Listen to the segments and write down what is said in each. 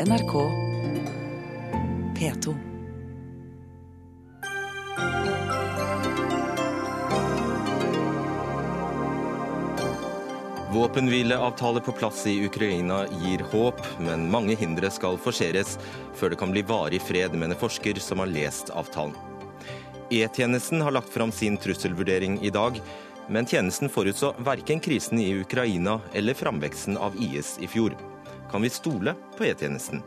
NRK P2. Våpenhvileavtale på plass i Ukraina gir håp, men mange hindre skal forseres før det kan bli varig fred, mener forsker som har lest avtalen. E-tjenesten har lagt fram sin trusselvurdering i dag, men tjenesten forutså verken krisen i Ukraina eller framveksten av IS i fjor. Kan vi stole på E-tjenesten?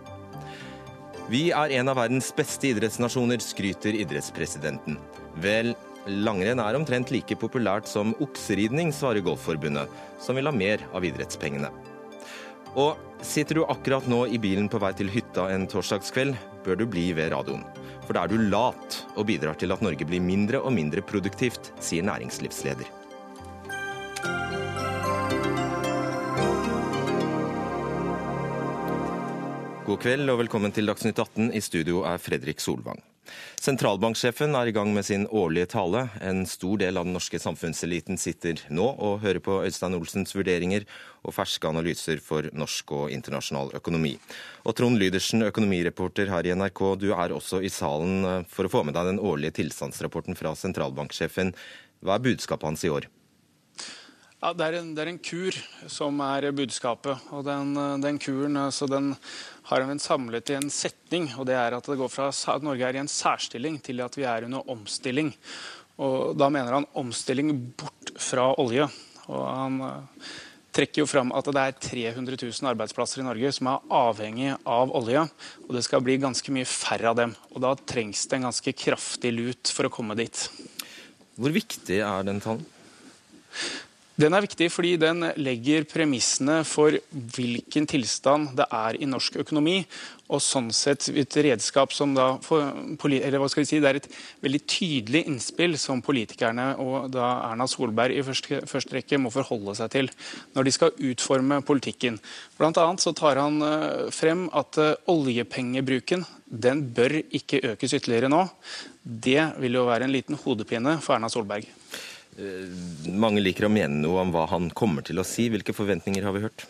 Vi er en av verdens beste idrettsnasjoner, skryter idrettspresidenten. Vel, langrenn er omtrent like populært som okseridning, svarer Golfforbundet, som vil ha mer av idrettspengene. Og sitter du akkurat nå i bilen på vei til hytta en torsdagskveld, bør du bli ved radioen. For da er du lat og bidrar til at Norge blir mindre og mindre produktivt, sier næringslivsleder. God kveld og velkommen til Dagsnytt 18. I studio er Fredrik Solvang. Sentralbanksjefen er i gang med sin årlige tale. En stor del av den norske samfunnseliten sitter nå og hører på Øystein Olsens vurderinger og ferske analyser for norsk og internasjonal økonomi. Og Trond Lydersen, økonomireporter her i NRK, du er også i salen eh, for å få med deg den årlige tilstandsrapporten fra sentralbanksjefen. Hva er budskapet hans i år? Ja, det er, en, det er, en, kur som er budskapet. og Den, den kuren altså den har en samlet i en setning. og det er At det går fra at Norge er i en særstilling til at vi er under omstilling. Og Da mener han omstilling bort fra olje. Og Han uh, trekker jo fram at det er 300 000 arbeidsplasser i Norge som er avhengig av olje. Og det skal bli ganske mye færre av dem. Og Da trengs det en ganske kraftig lut for å komme dit. Hvor viktig er den talen? Den er viktig fordi den legger premissene for hvilken tilstand det er i norsk økonomi. Og sånn sett et redskap som da eller hva skal vi si, Det er et veldig tydelig innspill som politikerne og da Erna Solberg i første, første rekke må forholde seg til når de skal utforme politikken. Blant annet så tar han eh, frem at eh, oljepengebruken den bør ikke økes ytterligere nå. Det vil jo være en liten hodepine for Erna Solberg. Eh, mange liker å mene noe om hva han kommer til å si. Hvilke forventninger har vi hørt?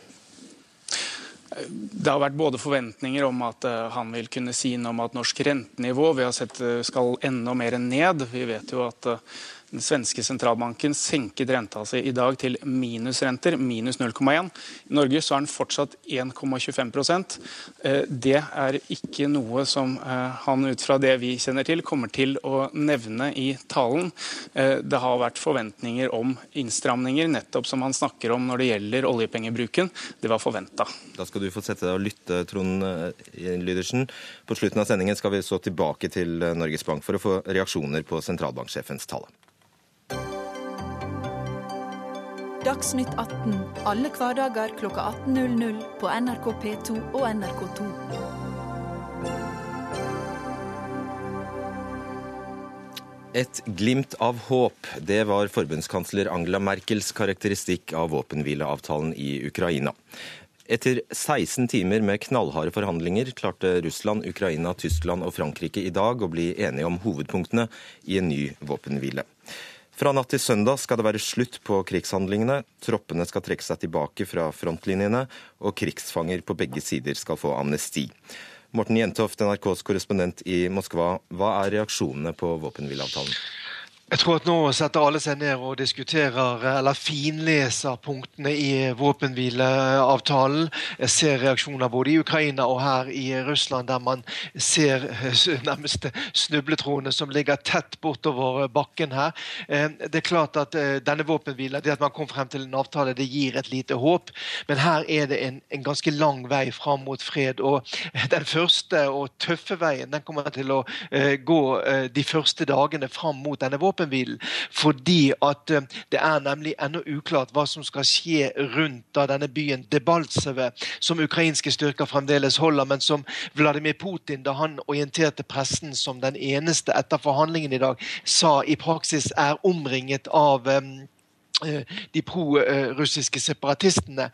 Det har vært både forventninger om at eh, han vil kunne si noe om at norsk rentenivå vi har sett eh, skal enda mer ned. Vi vet jo at den svenske sentralbanken senket renta si i dag til minusrenter, minus 0,1. I Norge så er den fortsatt 1,25 eh, Det er ikke noe som eh, han ut fra det vi kjenner til, kommer til å nevne i talen. Eh, det har vært forventninger om innstramninger, nettopp som han snakker om når det gjelder oljepengebruken. Det var forventa. Da skal du få sette deg og lytte, Trond Lydersen. På slutten av sendingen skal vi så tilbake til Norges Bank for å få reaksjoner på sentralbanksjefens tale. Dagsnytt 18 alle hverdager kl 18.00 på NRK P2 og NRK2. Et glimt av håp, det var forbundskansler Angela Merkels karakteristikk av våpenhvileavtalen i Ukraina. Etter 16 timer med knallharde forhandlinger klarte Russland, Ukraina, Tyskland og Frankrike i dag å bli enige om hovedpunktene i en ny våpenhvile. Fra natt til søndag skal det være slutt på krigshandlingene. Troppene skal trekke seg tilbake fra frontlinjene, og krigsfanger på begge sider skal få amnesti. Morten Jentoft, NRKs korrespondent i Moskva. Hva er reaksjonene på våpenhvileavtalen? Jeg tror at nå setter alle seg ned og diskuterer eller finleser punktene i våpenhvileavtalen. Jeg ser reaksjoner både i Ukraina og her i Russland, der man ser nærmest snubletroene som ligger tett bortover bakken her. Eh, det er klart at eh, denne våpenhvilen, det at man kom frem til en avtale, det gir et lite håp. Men her er det en, en ganske lang vei fram mot fred. Og den første og tøffe veien den kommer til å eh, gå de første dagene fram mot denne våpenhvilen våpenhvilen. Fordi at eh, det er nemlig ennå uklart hva som skal skje rundt da denne byen Debaltseve, som ukrainske styrker fremdeles holder, men som Vladimir Putin, da han orienterte pressen som den eneste etter forhandlingen i dag, sa i praksis er omringet av um, de pro-russiske separatistene.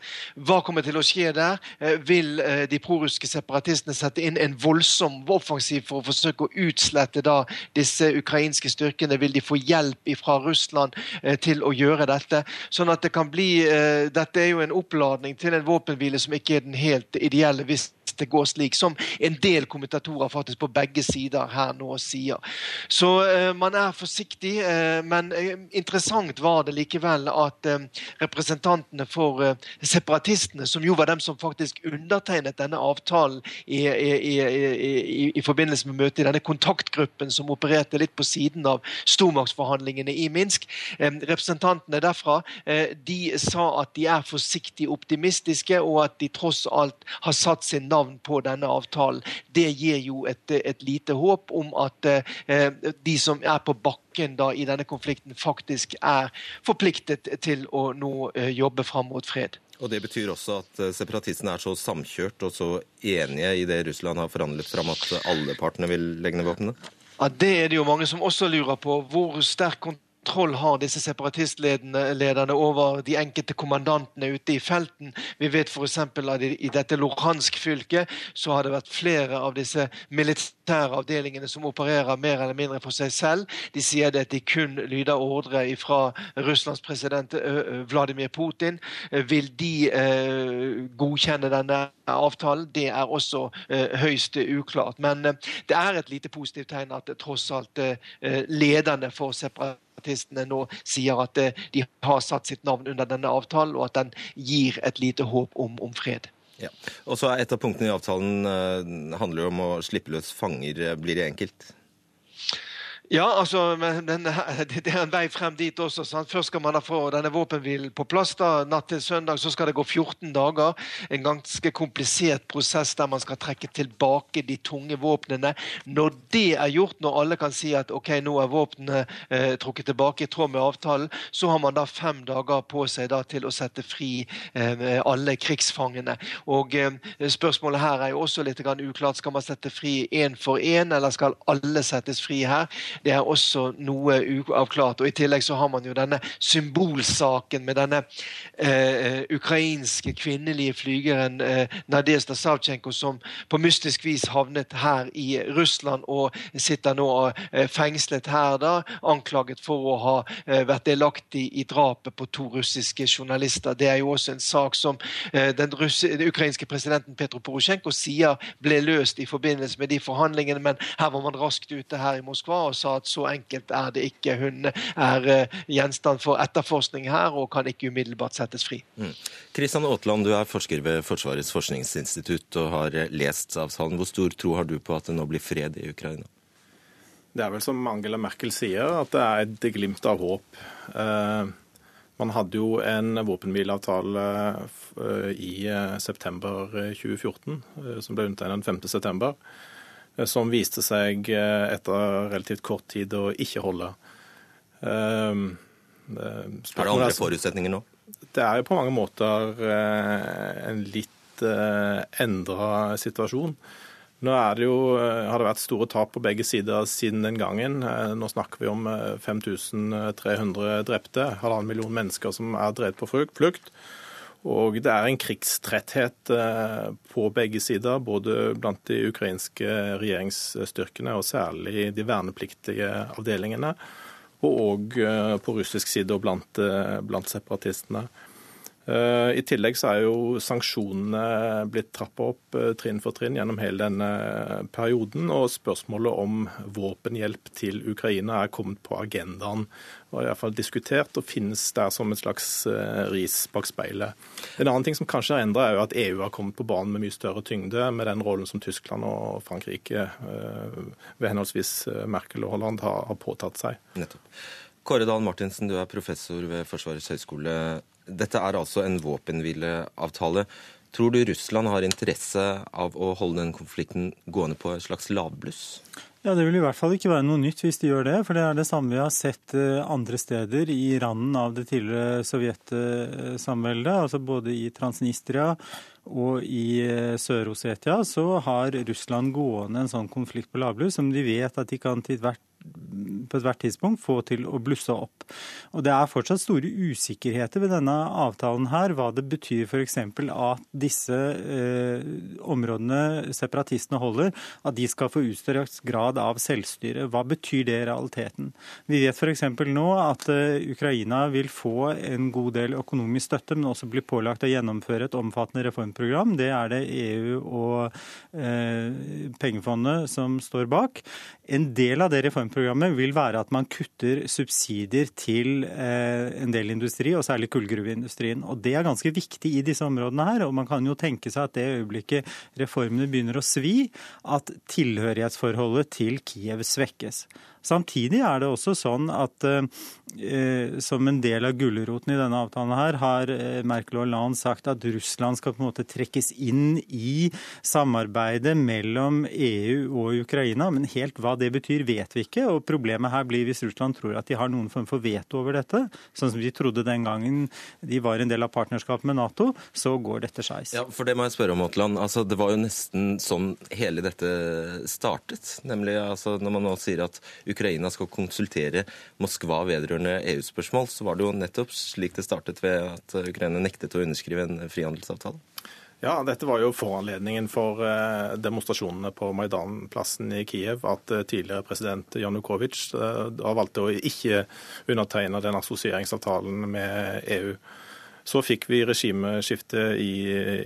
Hva kommer til å skje der? Eh, vil eh, de pro-russiske separatistene sette inn en voldsom offensiv for å forsøke å utslette da disse ukrainske styrkene? Vil de få hjelp fra Russland til å gjøre dette? Sånn at det kan bli Dette er jo en oppladning til en våpenhvile som ikke er den helt ideelle. hvis det går slik, som en del kommentatorer faktisk på begge sider her nå sier. Så man er forsiktig, men interessant var det likevel at representantene for separatistene, som jo var dem som faktisk undertegnet denne avtalen i, i, i, i forbindelse med møtet i denne kontaktgruppen som opererte litt på siden av stormaktsforhandlingene i Minsk, representantene derfra de sa at de er forsiktig optimistiske, og at de tross alt har satt sin navn på denne avtalen. Det gir jo et, et lite håp om at eh, de som er på bakken da, i denne konflikten, faktisk er forpliktet til å nå eh, jobbe fram mot fred. Og Det betyr også at eh, separatistene er så samkjørt og så enige i det Russland har forhandlet fram at alle partene vil legge ned våpnene? Ja, Det er det jo mange som også lurer på. Hvor sterk kontroll har disse separatistlederne over de enkelte kommandantene ute i felten. Vi vet f.eks. at i dette Luhansk-fylket så har det vært flere av disse militære avdelingene som opererer mer eller mindre for seg selv. De sier at de kun lyder ordre fra Russlands president Vladimir Putin. Vil de godkjenne denne avtalen? Det er også høyst uklart. Men det er et lite positivt tegn at tross alt lederne for separatistene separatistene nå sier at eh, de har satt sitt navn under denne avtalen, og at den gir et lite håp om, om fred. Ja. Og så er Et av punktene i avtalen handler handler om å slippe løs fanger. Blir det enkelt? Ja, altså, den, Det er en vei frem dit også. Sant? Først skal man da få denne våpenhvilen på plass. da, Natt til søndag så skal det gå 14 dager. En ganske komplisert prosess der man skal trekke tilbake de tunge våpnene. Når det er gjort, når alle kan si at ok, nå er våpnene eh, trukket tilbake i tråd med avtalen, så har man da fem dager på seg da til å sette fri eh, alle krigsfangene. Og eh, Spørsmålet her er jo også litt uklart. Skal man sette fri én for én, eller skal alle settes fri her? Det er også noe uavklart. Og I tillegg så har man jo denne symbolsaken med denne eh, ukrainske kvinnelige flygeren eh, Nadezjda Savtsjenko som på mystisk vis havnet her i Russland og sitter nå eh, fengslet her, da, anklaget for å ha eh, vært delaktig i drapet på to russiske journalister. Det er jo også en sak som eh, den, den, ukrainske presidenten Petro Porosjenko sier ble løst i forbindelse med de forhandlingene, men her var man raskt ute her i Moskva og sa at så enkelt er det ikke. Hun er eh, gjenstand for etterforskning her og kan ikke umiddelbart settes fri. Kristian mm. Aatland, du er forsker ved Forsvarets forskningsinstitutt og har eh, lest avtalen. Hvor stor tro har du på at det nå blir fred i Ukraina? Det er vel som Angela Merkel sier, at det er et glimt av håp. Eh, man hadde jo en våpenhvileavtale i september 2014, som ble undertegnet den 5. september. Eh, som viste seg eh, etter relativt kort tid å ikke holde. Ehm, eh, er det andre forutsetninger nå? Det er jo på mange måter en litt endra situasjon. Nå det jo, har det vært store tap på begge sider siden den gangen. Nå snakker vi om 5300 drepte, halvannen million mennesker som er drevet på flukt. Og det er en krigstretthet eh, på begge sider, både blant de ukrainske regjeringsstyrkene og særlig de vernepliktige avdelingene, og òg eh, på russisk side og blant, eh, blant separatistene. Eh, I tillegg så er jo sanksjonene blitt trappa opp eh, trinn for trinn gjennom hele denne perioden. Og spørsmålet om våpenhjelp til Ukraina er kommet på agendaen. Og i hvert fall diskutert og finnes der som et slags eh, ris bak speilet. En annen ting som kanskje har endra, er jo at EU har kommet på banen med mye større tyngde, med den rollen som Tyskland og Frankrike ved henholdsvis Merkel og Holland har påtatt seg. Nettopp. Kåre Dahl Martinsen, du er professor ved Forsvarets høgskole. Dette er altså en våpenhvileavtale. Tror du Russland har interesse av å holde den konflikten gående på et slags lavbluss? Ja, Det vil i hvert fall ikke være noe nytt hvis de gjør det. For det er det samme vi har sett eh, andre steder i randen av det tidligere sovjetsamveldet. Altså både i Transnistria og i eh, Sør-Osetia så har Russland gående en sånn konflikt på lavbluss som de vet at de kan til hvert på ethvert tidspunkt få til å blusse opp. Og Det er fortsatt store usikkerheter ved denne avtalen her, hva det betyr f.eks. at disse eh, områdene separatistene holder, at de skal få utstrakt grad av selvstyre. Hva betyr det i realiteten? Vi vet f.eks. nå at eh, Ukraina vil få en god del økonomisk støtte, men også bli pålagt å gjennomføre et omfattende reformprogram. Det er det EU og eh, pengefondet som står bak. En del av det reformprogrammet vil være at man kutter subsidier til eh, en del industri, og særlig kullgruveindustrien. Og Det er ganske viktig i disse områdene her. og Man kan jo tenke seg at det øyeblikket reformene begynner å svi, at tilhørighetsforholdet til Kiev svekkes. Samtidig er det også sånn at eh, som en del av gulroten i denne avtalen her, har eh, Merkel og Hollande sagt at Russland skal på en måte trekkes inn i samarbeidet mellom EU og Ukraina. Men helt hva det betyr, vet vi ikke. Og problemet her blir hvis Russland tror at de har noen form for veto over dette, sånn som de trodde den gangen de var en del av partnerskapet med Nato, så går dette skeis. Ja, for det må jeg spørre om, Aatland. Altså, det var jo nesten sånn hele dette startet. Nemlig altså, når man nå sier at skal konsultere Moskva vedrørende EU-spørsmål, så var det jo nettopp slik det startet ved at Ukraina nektet å underskrive en frihandelsavtale. Ja, dette var jo foranledningen for eh, demonstrasjonene på Maidan-plassen i Kiev. At eh, tidligere president Janukovitsj eh, valgte å ikke undertegne den assosieringsavtalen med EU. Så fikk vi regimeskifte i,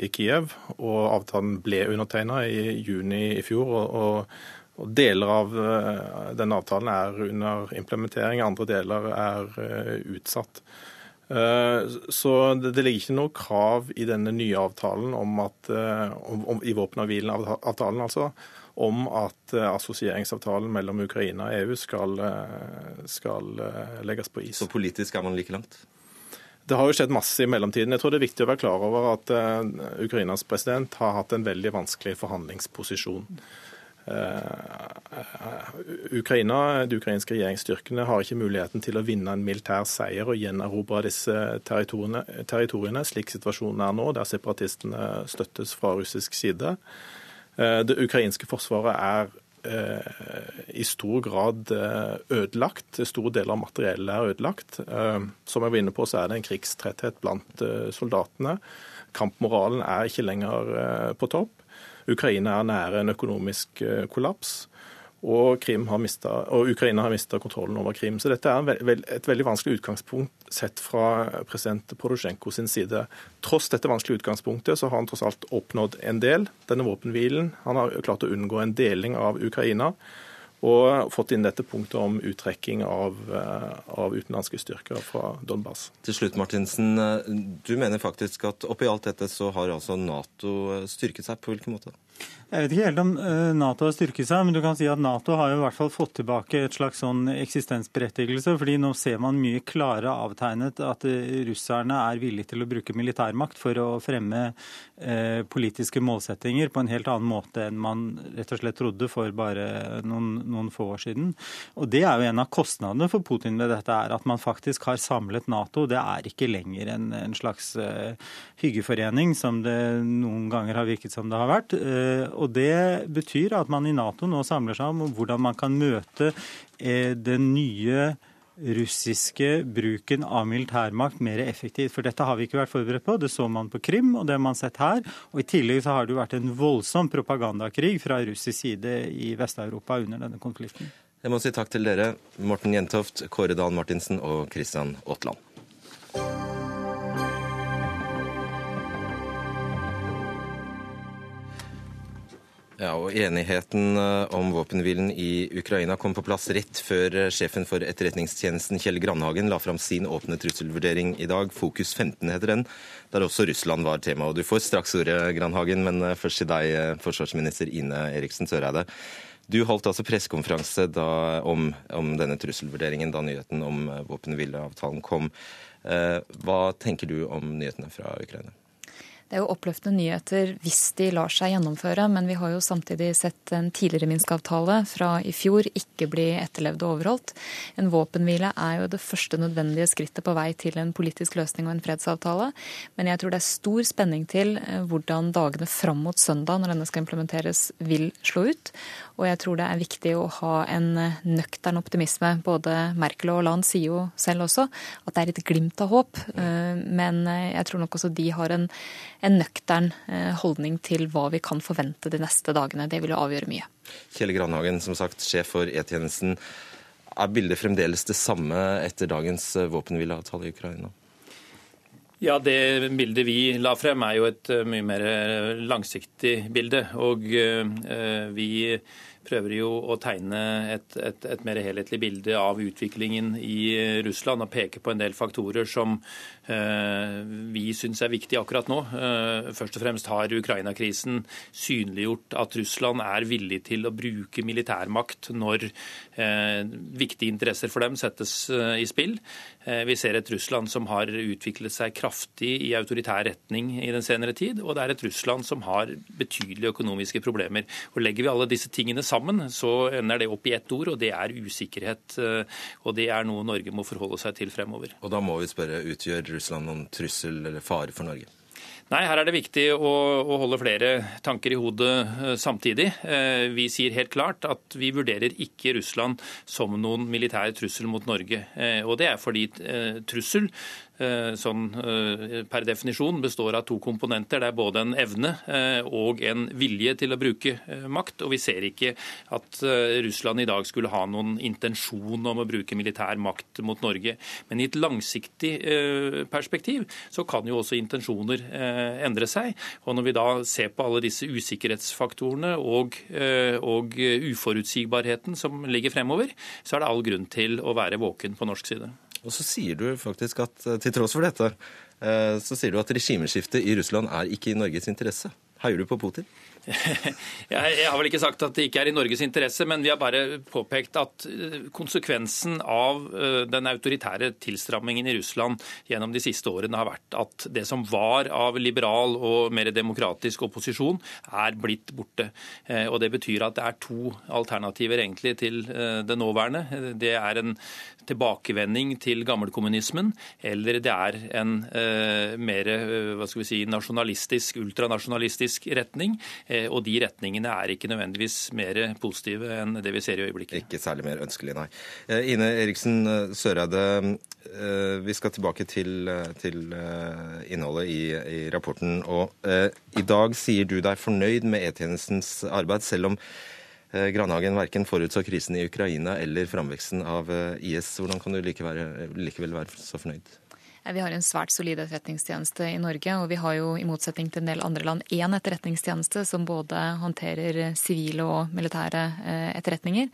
i Kiev, og avtalen ble undertegna i juni i fjor. og, og og Deler av eh, denne avtalen er under implementering, andre deler er eh, utsatt. Eh, så det ligger ikke noe krav i denne nye avtalen om at, om, om, i våpenavtalen altså, om at assosieringsavtalen mellom Ukraina og EU skal, skal legges på is. Så politisk er man like langt? Det har jo skjedd masse i mellomtiden. Jeg tror det er viktig å være klar over at Ukrainas president har hatt en veldig vanskelig forhandlingsposisjon. Eh, Ukraina, De ukrainske regjeringsstyrkene har ikke muligheten til å vinne en militær seier og gjenerobre disse territoriene, territoriene, slik situasjonen er nå, der separatistene støttes fra russisk side. Eh, det ukrainske forsvaret er eh, i stor grad ødelagt. Store deler av materiellet er ødelagt. Som jeg var inne på, så er det en krigstretthet blant soldatene. Kampmoralen er ikke lenger på topp. Ukraina er nære en økonomisk eh, kollaps. Og, har mistet, og, Ukraina har mista kontrollen over Krim. Så dette er et veldig vanskelig utgangspunkt sett fra president Porosjenko sin side. Tross dette vanskelige utgangspunktet så har han tross alt oppnådd en del. Denne våpenhvilen. Han har klart å unngå en deling av Ukraina og fått inn dette punktet om uttrekking av, eh, av, utenlandske styrker fra Donbas. Til slutt, Martinsen. Eh, du mener faktisk at oppi alt dette så har altså Nato styrket seg. På hvilken måte? Jeg vet ikke helt om eh, Nato har styrket seg, men du kan si at Nato har jo i hvert fall fått tilbake et slags sånn eksistensberettigelse. fordi nå ser man mye klare avtegnet at eh, russerne er villige til å bruke militærmakt for å fremme eh, politiske målsettinger på en helt annen måte enn man rett og slett trodde for bare noen, noen få år siden. Og Det er jo en av kostnadene for Putin med dette, er at man faktisk har samlet Nato. Det er ikke lenger en, en slags eh, hyggeforening som det noen ganger har virket som det har vært. Eh, og Det betyr at man i Nato nå samler seg om hvordan man kan møte eh, den nye russiske bruken av militærmakt mer effektivt. For dette har vi ikke vært forberedt på. Det så man på Krim, og det har man sett her. Og I tillegg så har det jo vært en voldsom propagandakrig fra russisk side i Vest-Europa under denne konflikten. Jeg må si takk til dere, Morten Jentoft, Kåre Dahl Martinsen og Christian Aatland. Ja, og Enigheten eh, om våpenhvilen i Ukraina kom på plass rett før eh, sjefen for etterretningstjenesten Kjell Grandhagen la fram sin åpne trusselvurdering i dag. Fokus 15 heter den, der også Russland var tema. Og Du får straks ordet, Grandhagen, men eh, først til deg, forsvarsminister Ine Eriksen Søreide. Du holdt altså pressekonferanse om, om, denne trusselvurderingen da nyheten om våpenhvileavtalen kom. Hva tenker du om nyhetene fra Ukraina? Det er jo oppløftende nyheter hvis de lar seg gjennomføre, men vi har jo samtidig sett en tidligere Minsk-avtale fra i fjor ikke bli etterlevd og overholdt. En våpenhvile er jo det første nødvendige skrittet på vei til en politisk løsning og en fredsavtale. Men jeg tror det er stor spenning til eh, hvordan dagene fram mot søndag, når denne skal implementeres, vil slå ut. Og jeg tror det er viktig å ha en eh, nøktern optimisme. Både Merkel og Hollande sier jo selv også at det er et glimt av håp. Eh, men jeg tror nok også de har en en nøktern eh, holdning til hva vi kan forvente de neste dagene. Det vil jo avgjøre mye. Kjell Granhagen, som sagt sjef for E-tjenesten. Er bildet fremdeles det samme etter dagens eh, våpenhvileavtale i Ukraina? Ja, Det bildet vi la frem er jo et eh, mye mer langsiktig bilde. Og vi prøver jo å tegne et, et, et, mer helhetlig bilde av utviklingen i Russland og peke på en del faktorer som eh, vi syns er viktige akkurat nå. Eh, først og fremst har Ukraina-krisen synliggjort at Russland er villig til å bruke militærmakt når eh, viktige interesser for dem settes eh, i spill. Eh, vi ser et Russland som har utviklet seg kraftig i autoritær retning i den senere tid, og det er et Russland som har betydelige økonomiske problemer. Og Legger vi alle disse tingene sammen, så ender det opp i ett ord, og det er usikkerhet. Eh, og det er noe Norge må forholde seg til fremover. Og da må vi spørre, utgjør Russland noen trussel eller fare for Norge? Nei, her er det viktig å, å, holde flere tanker i hodet uh, samtidig. Uh, vi sier helt klart at vi vurderer ikke Russland som noen militær trussel mot Norge. Og det er fordi trussel Eh, sånn eh, per definisjon består av to komponenter. Det er både en evne eh, og en vilje til å bruke makt. Og vi ser ikke at Russland i dag skulle ha noen intensjon om å bruke militær makt mot Norge. Men i et langsiktig perspektiv så kan jo også intensjoner endre seg. Og når vi da ser på alle disse usikkerhetsfaktorene og, og uforutsigbarheten som ligger fremover, så er det all grunn til å være våken på norsk side. Og så sier du faktisk at eh, til tross for dette, eh, så sier du at regimeskiftet i Russland er ikke i Norges interesse. Heier du på Putin? Jeg har vel ikke sagt at det ikke er i Norges interesse, men vi har bare påpekt at eh, konsekvensen av eh, den autoritære tilstrammingen i Russland gjennom de siste årene har vært at det som var av liberal og mer demokratisk opposisjon, er blitt borte. Eh, og Det betyr at det er to alternativer egentlig til det nåværende. Det er en tilbakevending til gammelkommunismen, eller det er en mer hva skal vi si, nasjonalistisk, ultranasjonalistisk retning. Og de retningene er ikke nødvendigvis mer positive enn det vi ser i øyeblikket. Ikke særlig mer ønskelig, nei. Eh, Ine Eriksen eh, Søreide, vi skal tilbake til, til innholdet i, i, rapporten. Og i dag sier du deg fornøyd med E-tjenestens arbeid, selv om Granhagen verken forutså krisen i Ukraina eller framveksten av IS. Hvordan kan du likevel, likevel være så fornøyd? Vi har en svært solid etterretningstjeneste i Norge, og vi har jo i motsetning til en del andre land én etterretningstjeneste som både håndterer sivile og militære eh, etterretninger.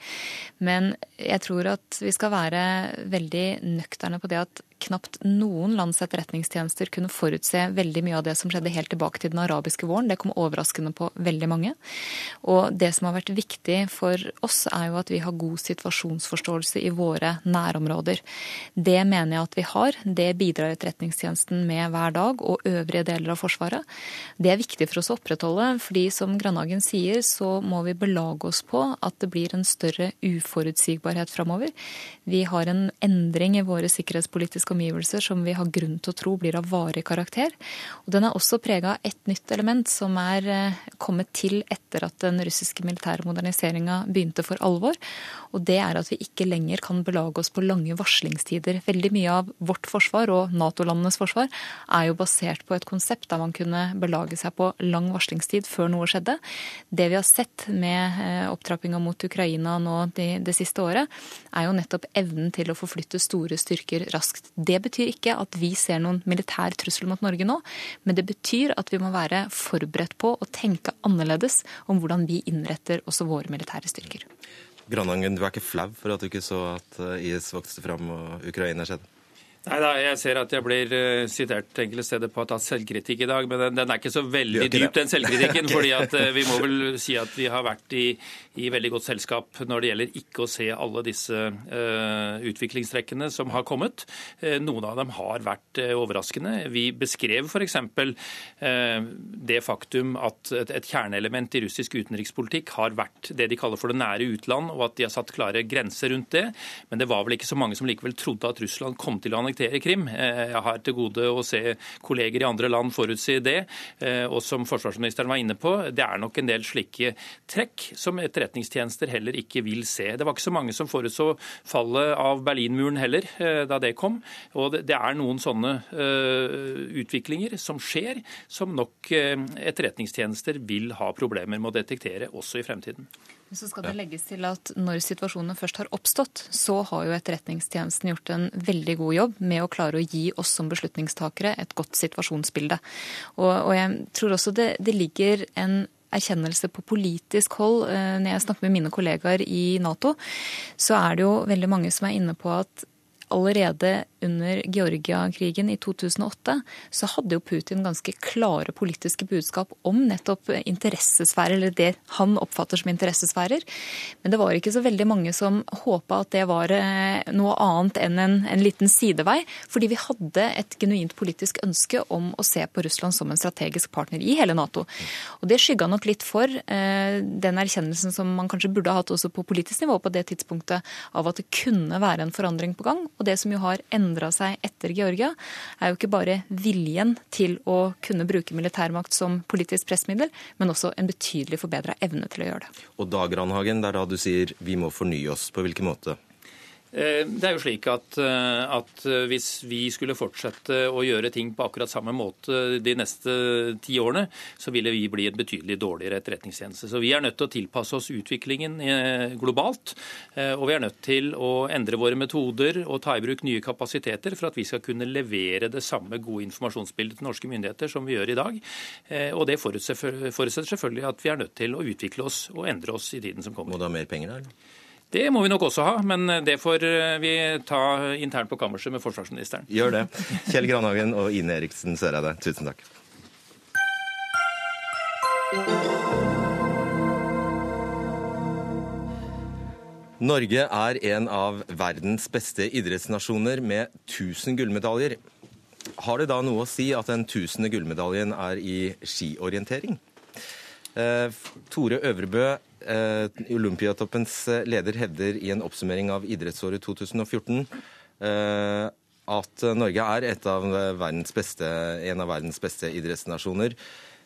Men jeg tror at vi skal være veldig nøkterne på det at knapt noen lands etterretningstjenester kunne forutse veldig mye av det som skjedde helt tilbake til den arabiske våren. Det kom overraskende på veldig mange. Og det som har vært viktig for oss, er jo at vi har god situasjonsforståelse i våre nærområder. Det mener jeg at vi har. Det bidrar Etterretningstjenesten med hver dag, og øvrige deler av Forsvaret. Det er viktig for oss å opprettholde, fordi som Grandhagen sier, så må vi belage oss på at det blir en større uforutsigbarhet framover. Vi har en endring i våre sikkerhetspolitiske omgivelser som vi har grunn til å tro blir av varig karakter. Og den er også prega av et nytt element som er eh, kommet til etter at den russiske militære moderniseringa begynte for alvor. Og det er at vi ikke lenger kan belage oss på lange varslingstider. Veldig mye av vårt forsvar og Nato-landenes forsvar er jo basert på et konsept der man kunne belage seg på lang varslingstid før noe skjedde. Det vi har sett med eh, opptrappinga mot Ukraina nå det, det siste året, er jo nettopp evnen til å forflytte store styrker raskt. Det betyr ikke at vi ser noen militær trussel mot Norge nå, men det betyr at vi må være forberedt på å tenke annerledes om hvordan vi innretter også våre militære styrker. Granangen, du er ikke flau for at du ikke så at eh, IS vokste fram og Ukraina skjedde? Nei, da, Jeg ser at jeg blir uh, sitert enkelte steder på å ta selvkritikk i dag, men den, den er ikke så veldig dyp, den selvkritikken. fordi at uh, Vi må vel si at vi har vært i, i, veldig godt selskap når det gjelder ikke å se alle disse uh, utviklingstrekkene som har kommet. noen av dem har vært overraskende. Vi beskrev f.eks. det faktum at et, et kjerneelement i russisk utenrikspolitikk har vært det de kaller for det nære utland, og at de har satt klare grenser rundt det. Men det var vel ikke så mange som likevel trodde at Russland kom til å annektere Krim. Eh, jeg har til gode å se kolleger i andre land forutsi det. Eh, og som forsvarsministeren var inne på, det er nok en del slike trekk som etterretningstjenester heller ikke vil se. Det var ikke så mange som forutså fallet av Berlinmuren heller eh, da det kom. Og det er noen sånne utviklinger som skjer, som nok etterretningstjenester vil ha problemer med å detektere også i fremtiden. Så skal det legges til at Når situasjonen først har oppstått, så har jo Etterretningstjenesten gjort en veldig god jobb med å klare å gi oss som beslutningstakere et godt situasjonsbilde. Og, og jeg tror også det, det ligger en erkjennelse på politisk hold. Eh, når jeg snakker med mine kollegaer i Nato, så er det jo veldig mange som er inne på at allerede under Georgia-krigen i 2008 så hadde jo Putin ganske klare politiske budskap om nettopp interessesfærer, eller det han oppfatter som interessesfærer. Men det var ikke så veldig mange som håpa at det var eh, noe annet enn en, en, liten sidevei, fordi vi hadde et genuint politisk ønske om å se på Russland som en strategisk partner i hele Nato. Og det skygga nok litt for eh, den erkjennelsen som man kanskje burde ha hatt også på politisk nivå på det tidspunktet, av at det kunne være en forandring på gang. Og det som jo har endra seg etter Georgia, er jo ikke bare viljen til å kunne bruke militærmakt som politisk pressmiddel, men også en betydelig forbedra evne til å gjøre det. Og da, Granhagen, det er da du sier vi må fornye oss. På hvilken måte? Eh, det er jo slik at, eh, at, eh, hvis vi skulle fortsette å gjøre ting på akkurat samme måte de neste ti årene, så ville vi bli en betydelig dårligere etterretningstjeneste. Så vi er nødt til å tilpasse oss utviklingen globalt. Og vi er nødt til å endre våre metoder og ta i bruk nye kapasiteter for at vi skal kunne levere det samme gode informasjonsbildet til norske myndigheter som vi gjør i dag. Og det forutsetter selvfølgelig at vi er nødt til å utvikle oss og endre oss i tiden som kommer. Må du ha mer penger der? Det må vi nok også ha, men det får eh, vi ta internt på kammerset med forsvarsministeren. Gjør det. Kjell Granhagen og Ine Eriksen Søreide, tusen takk. Norge er en av verdens beste idrettsnasjoner med 1000 gullmedaljer. Har det da noe å si at den tusende gullmedaljen er i skiorientering? Eh, Tore Øvrebø, eh, Olympiatoppens eh, leder, hevder i en oppsummering av idrettsåret 2014 eh, at Norge er av beste, en av verdens beste idrettsnasjoner.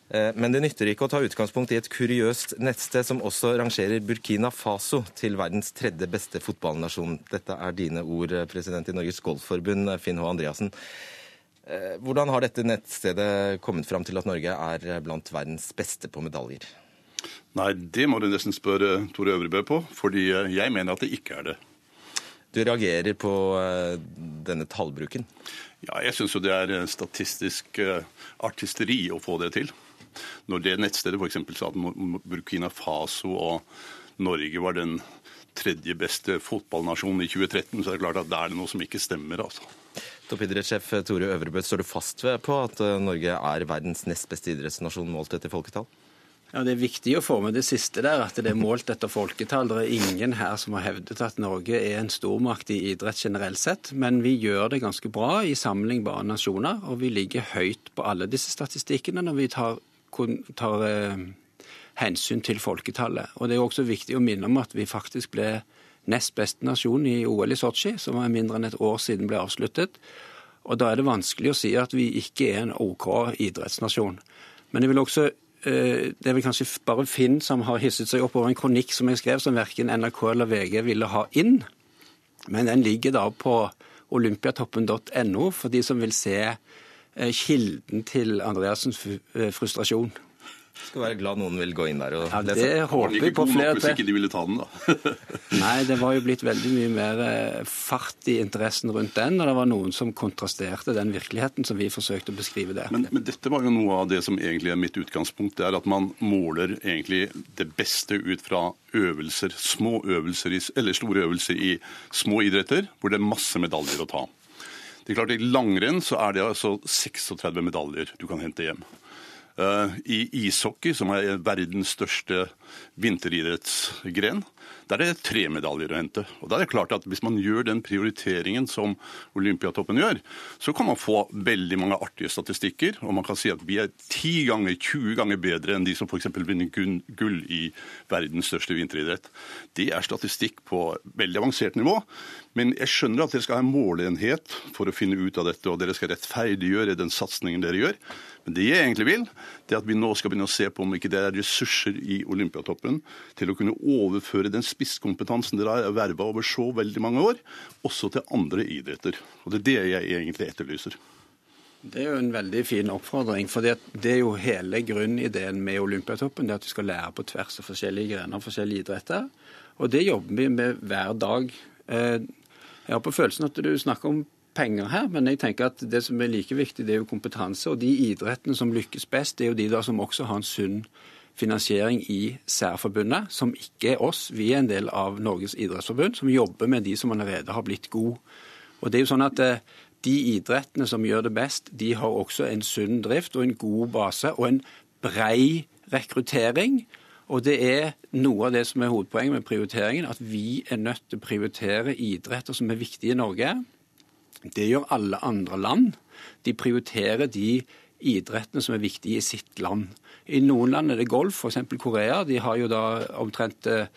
Eh, men det nytter ikke å ta utgangspunkt i et kuriøst nettsted som også rangerer Burkina Faso til verdens tredje beste fotballnasjon. Dette er dine ord, eh, president i Norges Golfforbund, Finn H. Andreassen. Eh, hvordan har dette nettstedet kommet fram til at Norge er blant verdens beste på medaljer? Nei, det må du nesten spørre Tore Øvrebø på, fordi eh, jeg mener at det ikke er det. Du reagerer på eh, denne tallbruken? Ja, jeg syns jo det er statistisk artisteri å få det til. Når det nettstedet f.eks. sa at Burkina Faso og Norge var den tredje beste fotballnasjonen i 2013, så er det klart at det er noe som ikke stemmer. altså. Toppidrettssjef Tore Øvrebø, står du fast ved på at eh, Norge er verdens nest beste idrettsnasjon målt etter folketall? Ja, Det er viktig å få med det siste der, at det er målt etter folketall. Det er ingen her som har hevdet at Norge er en stormakt i idrett generelt sett, men vi gjør det ganske bra i sammenlignbare nasjoner, og vi ligger høyt på alle disse statistikkene når vi tar, tar eh, hensyn til folketallet. Og Det er også viktig å minne om at vi faktisk ble nest beste nasjon i OL i Sotsji, som var mindre enn et år siden ble avsluttet. Og Da er det vanskelig å si at vi ikke er en OK idrettsnasjon. Men jeg vil også det er vel kanskje bare Finn som har hisset seg opp over en kronikk som jeg skrev, som verken NRK eller VG ville ha inn. Men den ligger da på olympiatoppen.no for de som vil se eh, kilden til Andreassens eh, frustrasjon. Skal være glad noen vil gå inn der og ja, lese. Det håper vi på flere til. Hvis ikke de ville ta den, da. Nei, det var jo blitt veldig mye mer eh, fart i interessen rundt den, og det var noen som kontrasterte den virkeligheten som vi forsøkte å beskrive der. Men, men dette var jo noe av det som egentlig er mitt utgangspunkt. Det er at man måler egentlig det beste ut fra øvelser, små øvelser, eller store øvelser i små idretter, hvor det er masse medaljer å ta. Det er klart I langrenn så er det altså 36 medaljer du kan hente hjem. Eh, I ishockey, som er verdens største vinteridrettsgren, der er det tre medaljer å hente. Og da er det klart at Hvis man gjør den prioriteringen som Olympiatoppen gjør, så kan man få veldig mange artige statistikker. Og man kan si at vi er 10 ganger, 20 ganger bedre enn de som f.eks. vinner gull i verdens største vinteridrett. Det er statistikk på veldig avansert nivå. Men jeg skjønner at dere skal ha en måleenhet for å finne ut av dette, og dere skal rettferdiggjøre den satsingen dere gjør. Det jeg egentlig vil, det er at vi nå skal begynne å se på om ikke det er ressurser i Olympiatoppen til å kunne overføre den spisskompetansen dere har verva over så veldig mange år, også til andre idretter. Og det er det jeg egentlig etterlyser. Det er jo en veldig fin oppfordring. for Det er jo hele grunnideen med Olympiatoppen. det At vi skal lære på tvers av forskjellige grener og forskjellige idretter. Og det jobber vi med hver dag. Eh, jeg har på følelsen at du snakker om penger her, men jeg tenker at det som er like viktig, det er jo kompetanse. Og de idrettene som lykkes best, det er jo de der som også har en sunn finansiering i særforbundet, som ikke er oss. Vi er en del av Norges idrettsforbund, som jobber med de som allerede har blitt gode. Og det er jo sånn at eh, De idrettene som gjør det best, de har også en sunn drift og en god base og en brei rekruttering. Og det er noe av det som er hovedpoenget med prioriteringen, at vi er nødt til å prioritere idretter som er viktige i Norge. Det gjør alle andre land. De prioriterer de idrettene som er viktige i sitt land. I noen land er det golf, f.eks. Korea. De har jo da omtrent eh,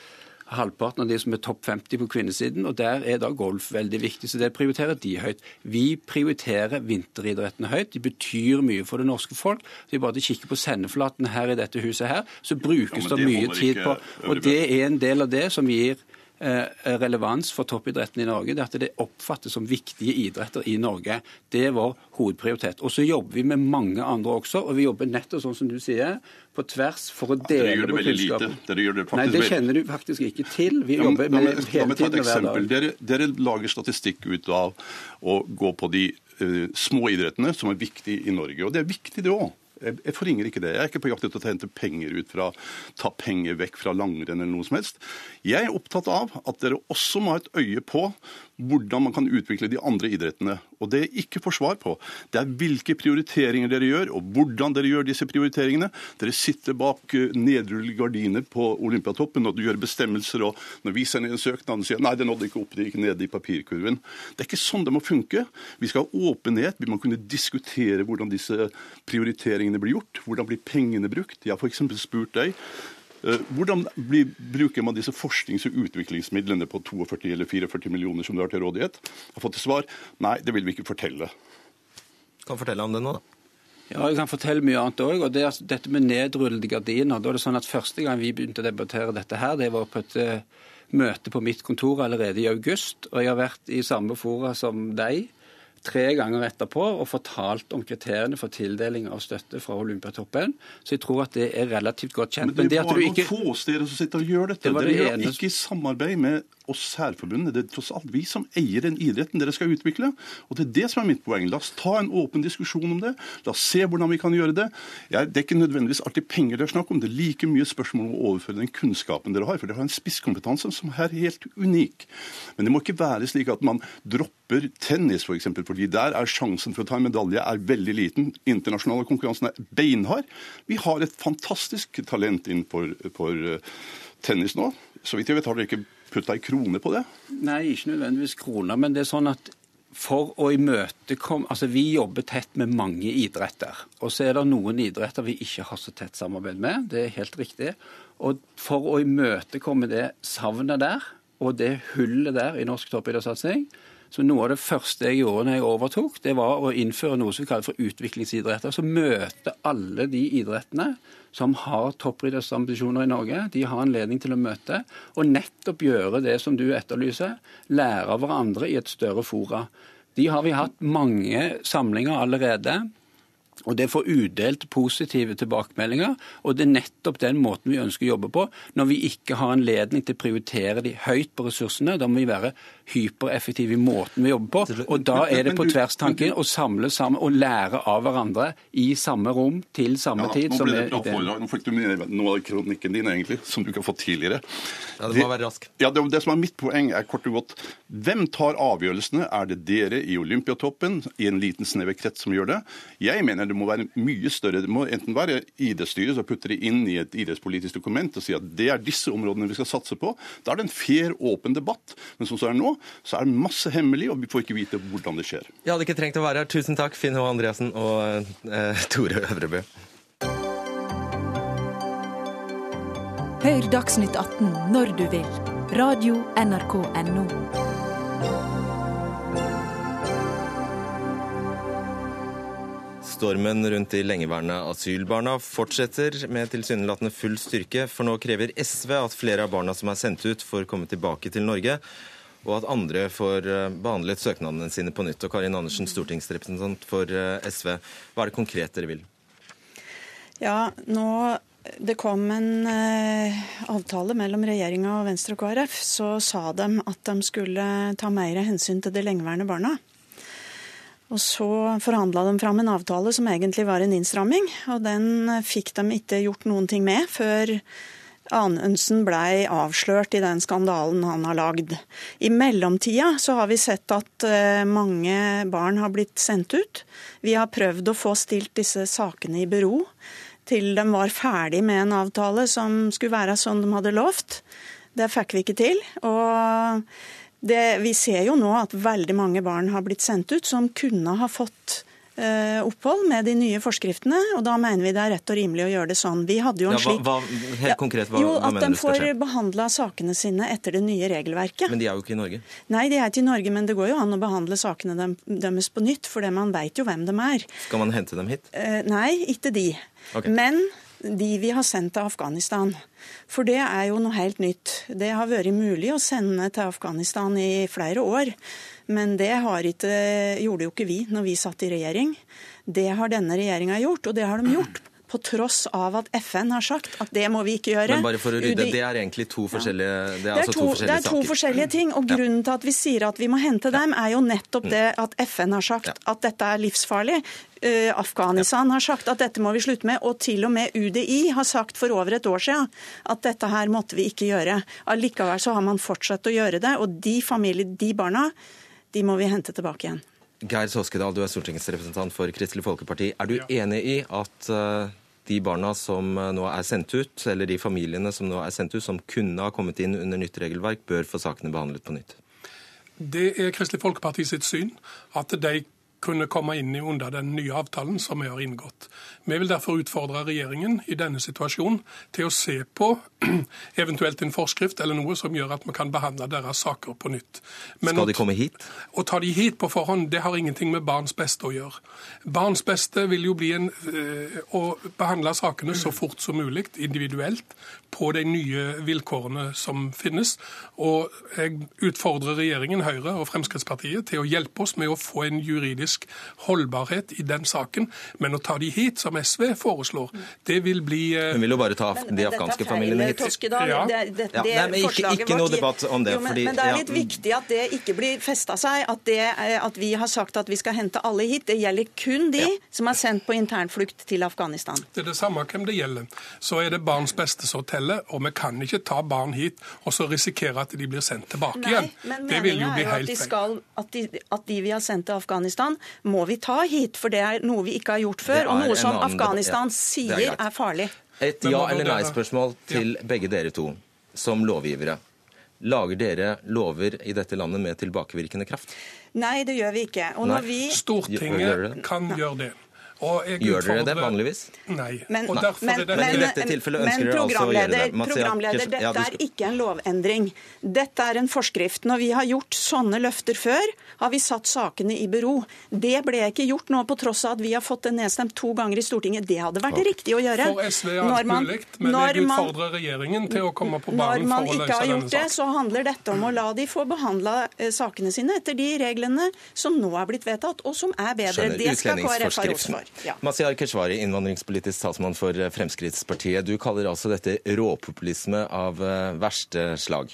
halvparten av de som er topp 50 på kvinnesiden, og der er da golf veldig viktig. Så det prioriterer de høyt. Vi prioriterer vinteridrettene høyt. De betyr mye for det norske folk. Så vi bare kikker på sendeflaten her i dette huset her, så brukes ja, det, det mye tid på Og det er en del av det som gir relevans for toppidretten i Norge, det at det oppfattes som viktige idretter i Norge. Det er vår hovedprioritet. Og så jobber vi med mange andre også, og vi jobber nettopp sånn som du sier, på tvers for å dele på kunnskapen. Dere gjør det Nei, det kjenner du faktisk ikke til. Vi ja, jobber med, med hele tiden hver dag. Dere, dere lager statistikk ut av å gå på de uh, små idrettene som er viktige i Norge. Og det er viktig, det òg. Jeg forringer ikke det. Jeg er ikke på jakt etter å hente penger ut fra, ta penger vekk fra langrenn eller noe som helst. Jeg er opptatt av at dere også må ha et øye på hvordan man kan utvikle de andre idrettene. Og det jeg ikke får svar på, det er hvilke prioriteringer dere gjør, og hvordan dere gjør disse prioriteringene. Dere sitter bak eh, nedrullede gardiner på Olympiatoppen og du gjør bestemmelser, og når vi sender en søknad og sier nei, det nådde ikke opp, det gikk ned i papirkurven. Det er ikke sånn det må funke. Vi skal ha åpenhet, vi må kunne diskutere hvordan disse prioriteringene blir gjort. Hvordan blir pengene brukt? Jeg har f.eks. spurt deg hvordan blir, bruker man disse forsknings- og utviklingsmidlene på 42 eller 44 millioner som du har til rådighet? Jeg har fått til svar nei, det vil vi ikke fortelle. Kan fortelle om det nå, da. Ja, jeg kan fortelle mye annet òg. Og det er dette med nedrullede gardiner. Da er det sånn at Første gang vi begynte å debattere dette her, det var på et uh, møte på mitt kontor allerede i august. Og jeg har vært i samme fora som deg tre ganger etterpå og fortalt om kriteriene for tildeling av støtte fra Olympiatoppen. Så jeg tror at det er relativt godt kjent. Men det er bare noen få steder som sitter og gjør dette. Det Dere gjør ikke i samarbeid med oss særforbundene. Det er tross alt vi som eier den idretten dere skal utvikle. Og det er det som er mitt poeng. La oss ta en åpen diskusjon om det. La oss se hvordan vi kan gjøre det. Ja, det er ikke nødvendigvis alltid penger det er snakk om. Det er like mye spørsmål om å overføre den kunnskapen dere har. For dere har en spisskompetanse som er helt unik. Men det må ikke være slik at man dropper tennis, f.eks. For eksempel, fordi der er sjansen for å ta en medalje er veldig liten. Internasjonale konkurransen er beinhard. Vi har et fantastisk talent innenfor for eh, tennis nå. Så vidt jeg vet har dere ikke putta ei krone på det? Nei, ikke nødvendigvis kroner. Men det er sånn at for å imøtekomme Altså, vi jobber tett med mange idretter. Og så er det noen idretter vi ikke har så tett samarbeid med. Det er helt riktig. Og for å imøtekomme det savnet der, og det hullet der i norsk toppidrettssatsing, så Noe av det første jeg gjorde når jeg overtok, det var å innføre noe som vi kaller for utviklingsidretter. Så møte alle de idrettene som har toppidrettsambisjoner i Norge. De har anledning til å møte og nettopp gjøre det som du etterlyser. Lære av hverandre i et større fora. De har vi hatt mange samlinger allerede. Og Det får udelt positive tilbakemeldinger. og Det er nettopp den måten vi ønsker å jobbe på. Når vi ikke har anledning til å prioritere de høyt på ressursene, da må vi være hypereffektive i måten vi jobber på. Og Da er det på tvers tanken å samle sammen og lære av hverandre i samme rom til samme Ja, tid. nå som ble det bra. Nå fikk du noe av kronikken din, egentlig, som du ikke har fått tidligere. Ja, Det må være rask. Ja, det, det som er Mitt poeng er kort og godt hvem tar avgjørelsene? Er det dere i Olympiatoppen i en liten snever krets som gjør det? Jeg mener det må være mye større. Det må enten være idrettsstyret som putter det inn i et idrettspolitisk dokument og sier at det er disse områdene vi skal satse på. Da er det en fair, åpen debatt. Men som det er nå, så er det masse hemmelig, og vi får ikke vite hvordan det skjer. Jeg hadde ikke trengt å være her. Tusen takk, Finn H. Andreassen og eh, Tore Øvrebø. Hør Dagsnytt 18 når du vil. Radio NRK Radio.nrk.no. Stormen rundt de lengeværende asylbarna fortsetter med tilsynelatende full styrke, for nå krever SV at flere av barna som er sendt ut, får komme tilbake til Norge, og at andre får eh, behandlet søknadene sine på nytt. Og Karin Andersen, stortingsrepresentant for eh, SV, hva er det konkret dere vil? Ja, nå det kom en eh, avtale mellom regjeringa og Venstre og KrF, så sa de at de skulle ta mer hensyn til de lengeværende barna. Og så forhandla de fram en avtale som egentlig var en innstramming, og den fikk de ikke gjort noen ting med før Anundsen blei avslørt i den skandalen han har lagd. I mellomtida så har vi sett at eh, mange barn har blitt sendt ut. Vi har prøvd å få stilt disse sakene i bero til de var ferdig med en avtale som skulle være sånn de hadde lovt. Det fikk vi ikke til. Og det, vi ser jo nå at veldig mange barn har blitt sendt ut som kunne ha fått opphold med de nye forskriftene, og da mener vi det er rett og rimelig å gjøre det sånn. Vi hadde jo en Ja, hva, slik hva, helt konkret, hva, jo, hva at mener de du skal får behandla sakene sine etter det nye regelverket. Men de er jo ikke i Norge. Nei, de er ikke i Norge, men det går jo an å behandle sakene dem, deres på nytt, for man veit jo hvem de er. Skal man hente dem hit? Eh, nei, ikke de. Okay. Men de vi har sendt til Afghanistan. For det er jo noe helt nytt. Det har vært mulig å sende til Afghanistan i flere år. Men det har ikke, gjorde jo ikke vi når vi satt i regjering. Det har denne regjeringa gjort, og det har de gjort på tross av at FN har sagt at det må vi ikke gjøre. Men bare for å rydde, det er egentlig to forskjellige, det er det er, altså to, to det forskjellige er to saker. forskjellige ting, og Ja. grunnen til at vi sier at vi må hente dem, er jo nettopp det at FN har sagt at dette er livsfarlig. Uh, Afghanistan har sagt at dette må vi slutte med, og til og med UDI har sagt for over et år siden at dette her måtte vi ikke gjøre. Allikevel så har man fortsatt å gjøre det, og de familier, de barna, de må vi hente tilbake igjen. Geir Soskedal, du er stortingsrepresentant for Kristelig Folkeparti. Er du enig i at eh, de barna som eh, nå er sendt ut, eller de familiene som nå er sendt ut, som kunne ha kommet inn under nytt regelverk, bør få sakene behandlet på nytt? Det er Kristelig Folkeparti sitt syn at de kunne komme inn under den nye avtalen som vi har inngått. Vi vil derfor utfordre regjeringen i denne situasjonen til å se på eventuelt en forskrift eller noe som gjør at vi kan behandle deres saker på nytt. Men Skal de komme hit? Å ta de hit på forhånd, det har ingenting med barns beste å gjøre. Barns beste vil jo bli en, eh, å behandle sakene så fort som mulig, individuelt, på de nye vilkårene som finnes. Og jeg utfordrer regjeringen, Høyre og Fremskrittspartiet til å hjelpe oss med å få en juridisk holdbarhet i den saken. Men å ta de hit, som SV foreslår, det vil bli eh, Hun vil jo bare ta men, de afghanske familiene hit. Ja. Det, det, Ja, nei, ikke- ikke noe debatt om det, Jo, men, fordi- men det er litt ja. viktig at det ikke blir festa seg, at, det, er- at vi har sagt at vi skal hente alle hit. Det gjelder kun de som er sendt på internflukt til Afghanistan. Det er det samme hvem det gjelder. Så er det barns beste som teller, og vi kan ikke ta barn hit og så risikere at de blir sendt tilbake igjen. men Det vil jo bli helt feil. skal, at, de, at de vi har sendt til Afghanistan, må vi ta hit. For det er noe vi ikke har gjort før, og noe som debatt, Afghanistan ja. sier er er farlig. Et ja- eller nei-spørsmål til begge dere to, som lovgivere. Lager dere lover i dette landet med tilbakevirkende kraft? Nei, det gjør vi ikke. Og Nei. når vi Stortinget kan gjøre det. Og jeg Gjør dere det vanligvis? Nei. Men, og derfor men, er det Men i dette tilfellet ønsker dere altså å gjøre det. programleder, programleder, ja, dette er ikke en lovendring. Dette er en forskrift. Når vi har gjort sånne løfter før, har vi satt sakene i bero. Det ble ikke gjort nå, på tross av at vi har fått det nedstemt to ganger i Stortinget. Det hadde vært riktig å gjøre. For SV er alt man- mulig, men jeg utfordrer regjeringen til å komme på banen for å løse denne saken. Når man ikke har gjort det, så handler dette om å la de få behandla eh, sakene sine etter de reglene som nå er blitt vedtatt, og som er bedre. Skjønner. Det skal KrF ha ros for. Ja. Mazyar Keshvari, innvandringspolitisk talsmann for Fremskrittspartiet. Du kaller altså dette råpopulisme av eh, verste slag.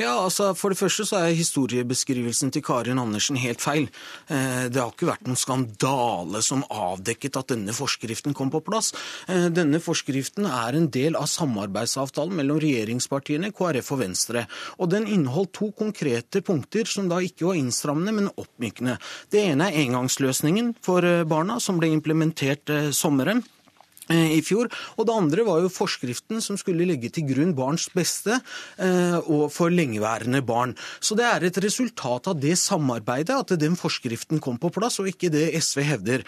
Ja, altså For det første så er historiebeskrivelsen til Karin Andersen helt feil. Eh, det har ikke vært noen skandale som avdekket at denne forskriften kom på plass. Eh, denne forskriften er en del av samarbeidsavtalen mellom regjeringspartiene, KrF og Venstre. Og den inneholdt to konkrete punkter som da ikke var innstrammende, men oppmykende. Det ene er engangsløsningen for eh, barna, som ble implementert sommeren i fjor. Og det andre var jo forskriften som skulle legge til grunn barns beste og for lengeværende barn. Så det er et resultat av det samarbeidet at den forskriften kom på plass, og ikke det SV hevder.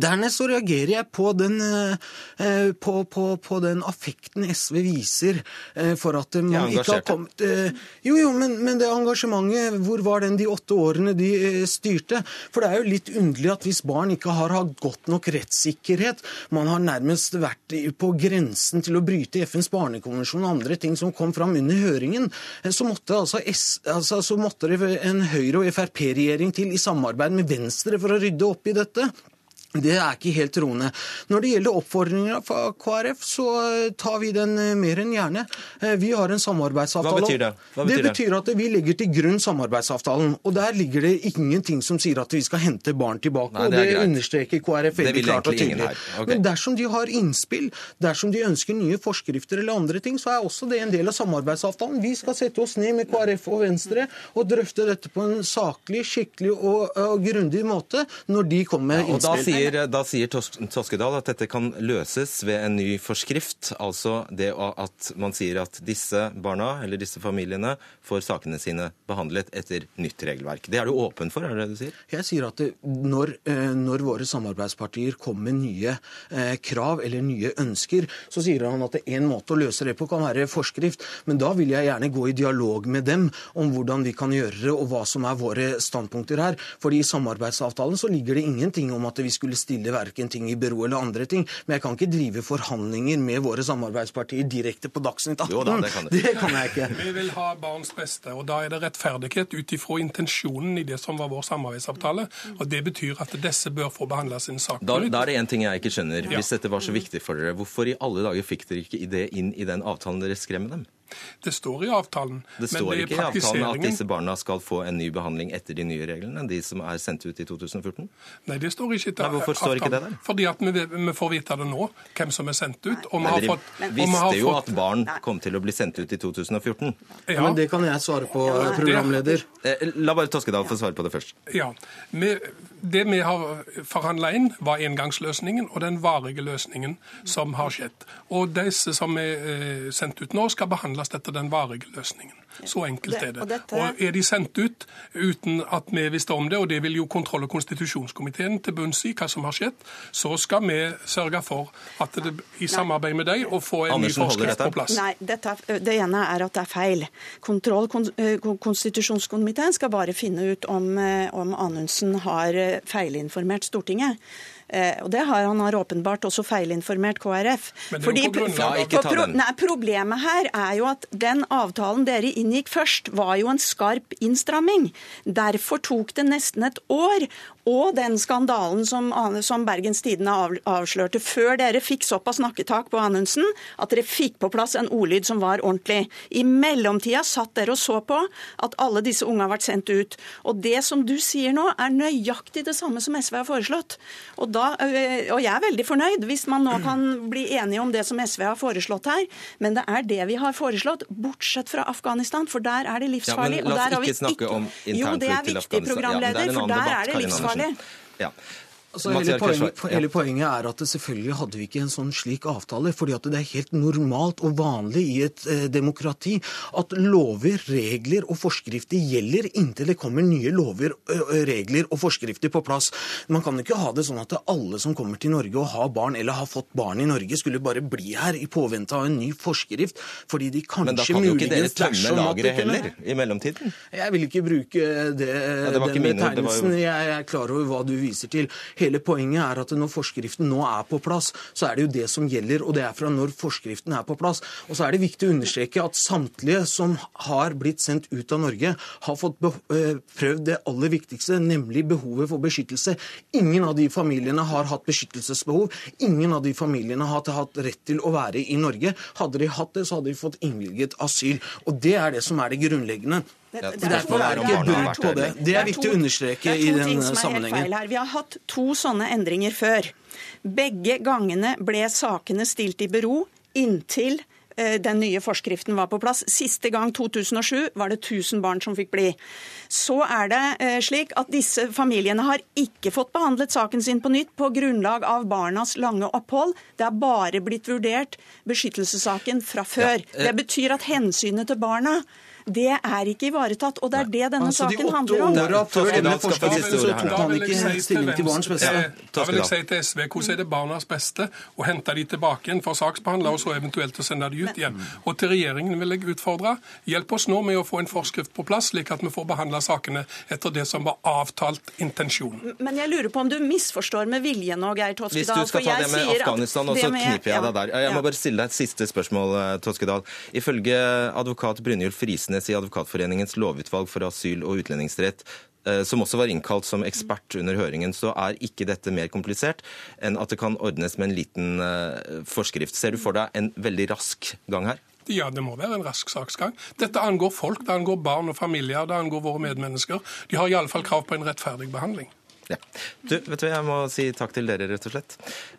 Dernest så reagerer jeg på den, eh, på, på, på den, affekten SV viser eh, for at man ikke har kommet eh, Jo, jo, men, men, det engasjementet, hvor var den de åtte årene de styrte? For det er jo litt underlig at hvis barn ikke har hatt godt nok rettssikkerhet, man har nærmest vært på grensen til å bryte FNs barnekonvensjon og andre ting som kom fram under høringen, så måtte, altså, altså, så måtte det en Høyre- og Frp-regjering til i samarbeid med Venstre for å rydde opp i dette. Det er ikke helt troende. Når det gjelder oppfordringer fra KrF, så tar vi den eh, mer enn gjerne. Eh, vi har en samarbeidsavtale. Hva betyr det? Hva betyr det betyr at vi legger til grunn samarbeidsavtalen. Og der ligger det ingenting som sier at vi skal hente barn tilbake. Nei, det og det greit. understreker KrF veldig klart og tydelig. Okay. Men dersom de har innspill, dersom de ønsker nye forskrifter eller andre ting, så er også det en del av samarbeidsavtalen. Vi skal sette oss ned med KrF og Venstre og drøfte dette på en saklig, skikkelig og, og grundig måte når de kommer med innspill sier, da sier Toskedal at dette kan løses ved en ny forskrift. Altså det at man sier at disse barna eller disse familiene får sakene sine behandlet etter nytt regelverk. Det er du åpen for, er det det du sier? Jeg sier at når, eh, når, våre samarbeidspartier kommer med nye eh, krav eller nye ønsker, så sier han at en måte å løse det på kan være forskrift. Men da vil jeg gjerne gå i dialog med dem om hvordan vi kan gjøre det, og hva som er våre standpunkter her. Fordi i samarbeidsavtalen så ligger det ingenting om at vi skulle skulle stille verken ting i bero eller andre ting. Men jeg kan ikke drive forhandlinger med våre samarbeidspartier direkte på Dagsnytt 18. Jo da, det, kan det kan jeg ikke. Vi vil ha barns beste, og da er det rettferdighet ut ifra intensjonen i det som var vår samarbeidsavtale. og Det betyr at disse bør få behandla sin sak. Da, da, er det én ting jeg ikke skjønner. Hvis dette var så viktig for dere, hvorfor i alle dager fikk dere ikke det inn i den avtalen dere skrev med dem? Det står i avtalen. Det står det ikke i avtalen at disse barna skal få en ny behandling etter de nye reglene enn de som er sendt ut i 2014? Nei, det står ikke i avtalen. Hvorfor står ikke det der? Fordi at vi, vi, får vite det nå, hvem som er sendt ut. Og vi har fått, visste jo fått... at barn kom til å bli sendt ut i 2014. Ja. Men det kan jeg svare på, programleder. Eh, la bare Toskedal få svare på det først. Ja, vi, Det vi har forhandla inn, var engangsløsningen og den varige løsningen som har skjedd. Og disse som er eh, sendt ut nå, skal behandles etter den varige løsningen. Så enkelt er det. Og er de sendt ut uten at vi visste om det, og det vil jo kontroll- og konstitusjonskomiteen til bunns i hva som har skjedd, så skal vi sørge for at det i samarbeid med deg å få en Andersen, ny forskrift på plass. Nei, dette, det ene er at det er feil. Kontroll- og eh, konstitusjonskomiteen skal bare finne ut om, eh, om Anundsen har eh, feilinformert Stortinget. Eh, og det har han har åpenbart også feilinformert KrF. Men det jo på grunnlag ja, pro, nei, Problemet her er jo at den avtalen dere inngikk først, var jo en skarp innstramming. Derfor tok det nesten et år og den skandalen som, som Bergens Tidende avslørte, før dere fikk såpass snakketak på Anundsen at dere fikk på plass en ordlyd som var ordentlig. I mellomtida satt dere og så på at alle disse unge har vært sendt ut. Og det som du sier nå, er nøyaktig det samme som SV har foreslått. Og, da, og jeg er veldig fornøyd hvis man nå kan bli enige om det som SV har foreslått her, men det er det vi har foreslått, bortsett fra Afghanistan, for der er det livsfarlig. Ja, men la oss ikke snakke om internflukt til Afghanistan. Jo, det er viktig, programleder, ja, for der er det livsfarlig farlig. Ja. Altså, hele, poenget, hele, poenget, er at selvfølgelig hadde vi ikke en sånn slik avtale. fordi at det er helt normalt og vanlig i et eh, demokrati at lover, regler og forskrifter gjelder inntil det kommer nye lover, regler og forskrifter på plass. Man kan ikke ha det sånn at alle som kommer til Norge og har barn eller har fått barn i Norge, skulle bare bli her i påvente av en ny forskrift. fordi de kanskje Men da kan jo ikke dere tømme lageret heller i mellomtiden? Jeg vil ikke bruke det, ja, det den betegnelsen. Jeg er klar over hva du viser til Hele poenget er at når forskriften nå er på plass, så er det jo det som gjelder, og det er fra når forskriften er på plass. Og så er det viktig å understreke at samtlige som har blitt sendt ut av Norge, har fått eh, prøvd det aller viktigste, nemlig behovet for beskyttelse. Ingen av de familiene har hatt beskyttelsesbehov. Ingen av de familiene har hatt rett til å være i Norge. Hadde de hatt det, så hadde de fått innvilget asyl. Og det er det som er det grunnleggende. Det, er det ikke brudd på det. Det er viktig å understreke i den sammenhengen. Vi har hatt to sånne endringer før. Begge gangene ble sakene stilt i bero inntil eh, den nye forskriften var på plass. Siste gang, 2007, var det 1000 barn som fikk bli. Så er det eh, slik at disse familiene har ikke fått behandlet saken sin på nytt på grunnlag av barnas lange opphold. Det er bare blitt vurdert beskyttelsessaken fra før. Ja, det betyr at hensynet til barna det er ikke ivaretatt. Og det er det denne altså, saken handler om. De åtte åra før denne forskriften så tok man ikke stilling til barns beste. Da vil jeg si til SV hvordan er det barnas beste å hente de tilbake igjen for saksbehandler, og så eventuelt å sende de ut igjen. Og til regjeringen vil jeg utfordre. Hjelp oss nå med å få en forskrift på plass, slik at vi får behandla sakene etter det som var avtalt intensjon. Men jeg lurer på om du misforstår med vilje nå, Geir Toskedal. Hvis du skal ta det med Afghanistan, og så kniper jeg deg der. Jeg må bare stille deg et siste spørsmål, eh, Toskedal. Ifølge advokat Brynjulf Friesen Frisnes i Advokatforeningens lovutvalg for asyl- og utlendingsrett, eh, som også var innkalt som ekspert under høringen, så er ikke dette mer komplisert enn at det kan ordnes med en liten eh, forskrift. Ser du for deg en veldig rask gang her? Ja, det må være en rask saksgang. Dette angår folk, det angår barn og familier, det angår våre medmennesker. De har iallfall krav på en rettferdig behandling. Ja. Du, vet du, Jeg må si takk til dere, rett og slett.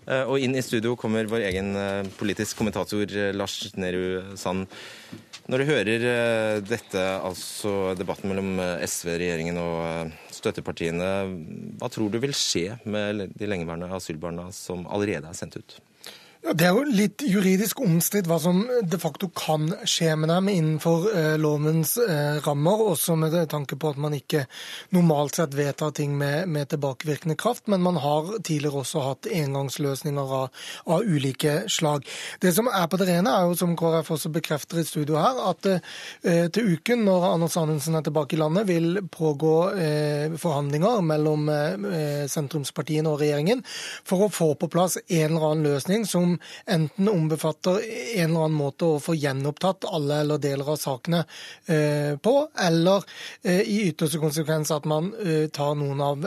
Eh, og inn i studio kommer vår egen politisk kommentator Lars Nehru Sand. Når du hører eh, dette, altså debatten mellom eh, SV, regjeringen og eh, støttepartiene, hva tror du vil skje med de lengeværende asylbarna som allerede er sendt ut? Ja, det er jo litt juridisk omstridt hva som de facto kan skje med dem innenfor eh, lovens eh, rammer, også med tanke på at man ikke normalt sett vedtar ting med, med, tilbakevirkende kraft, men man har tidligere også hatt engangsløsninger av, av, ulike slag. Det som er på det rene, er jo som KrF også bekrefter i studio her, at eh, til uken, når Anders Anundsen er tilbake i landet, vil pågå eh, forhandlinger mellom eh, sentrumspartiene og regjeringen for å få på plass en eller annen løsning som enten ombefatter en eller annen måte å få gjenopptatt alle eller deler av sakene eh, på, eller eh, i ytterste konsekvens at man eh, tar noen av,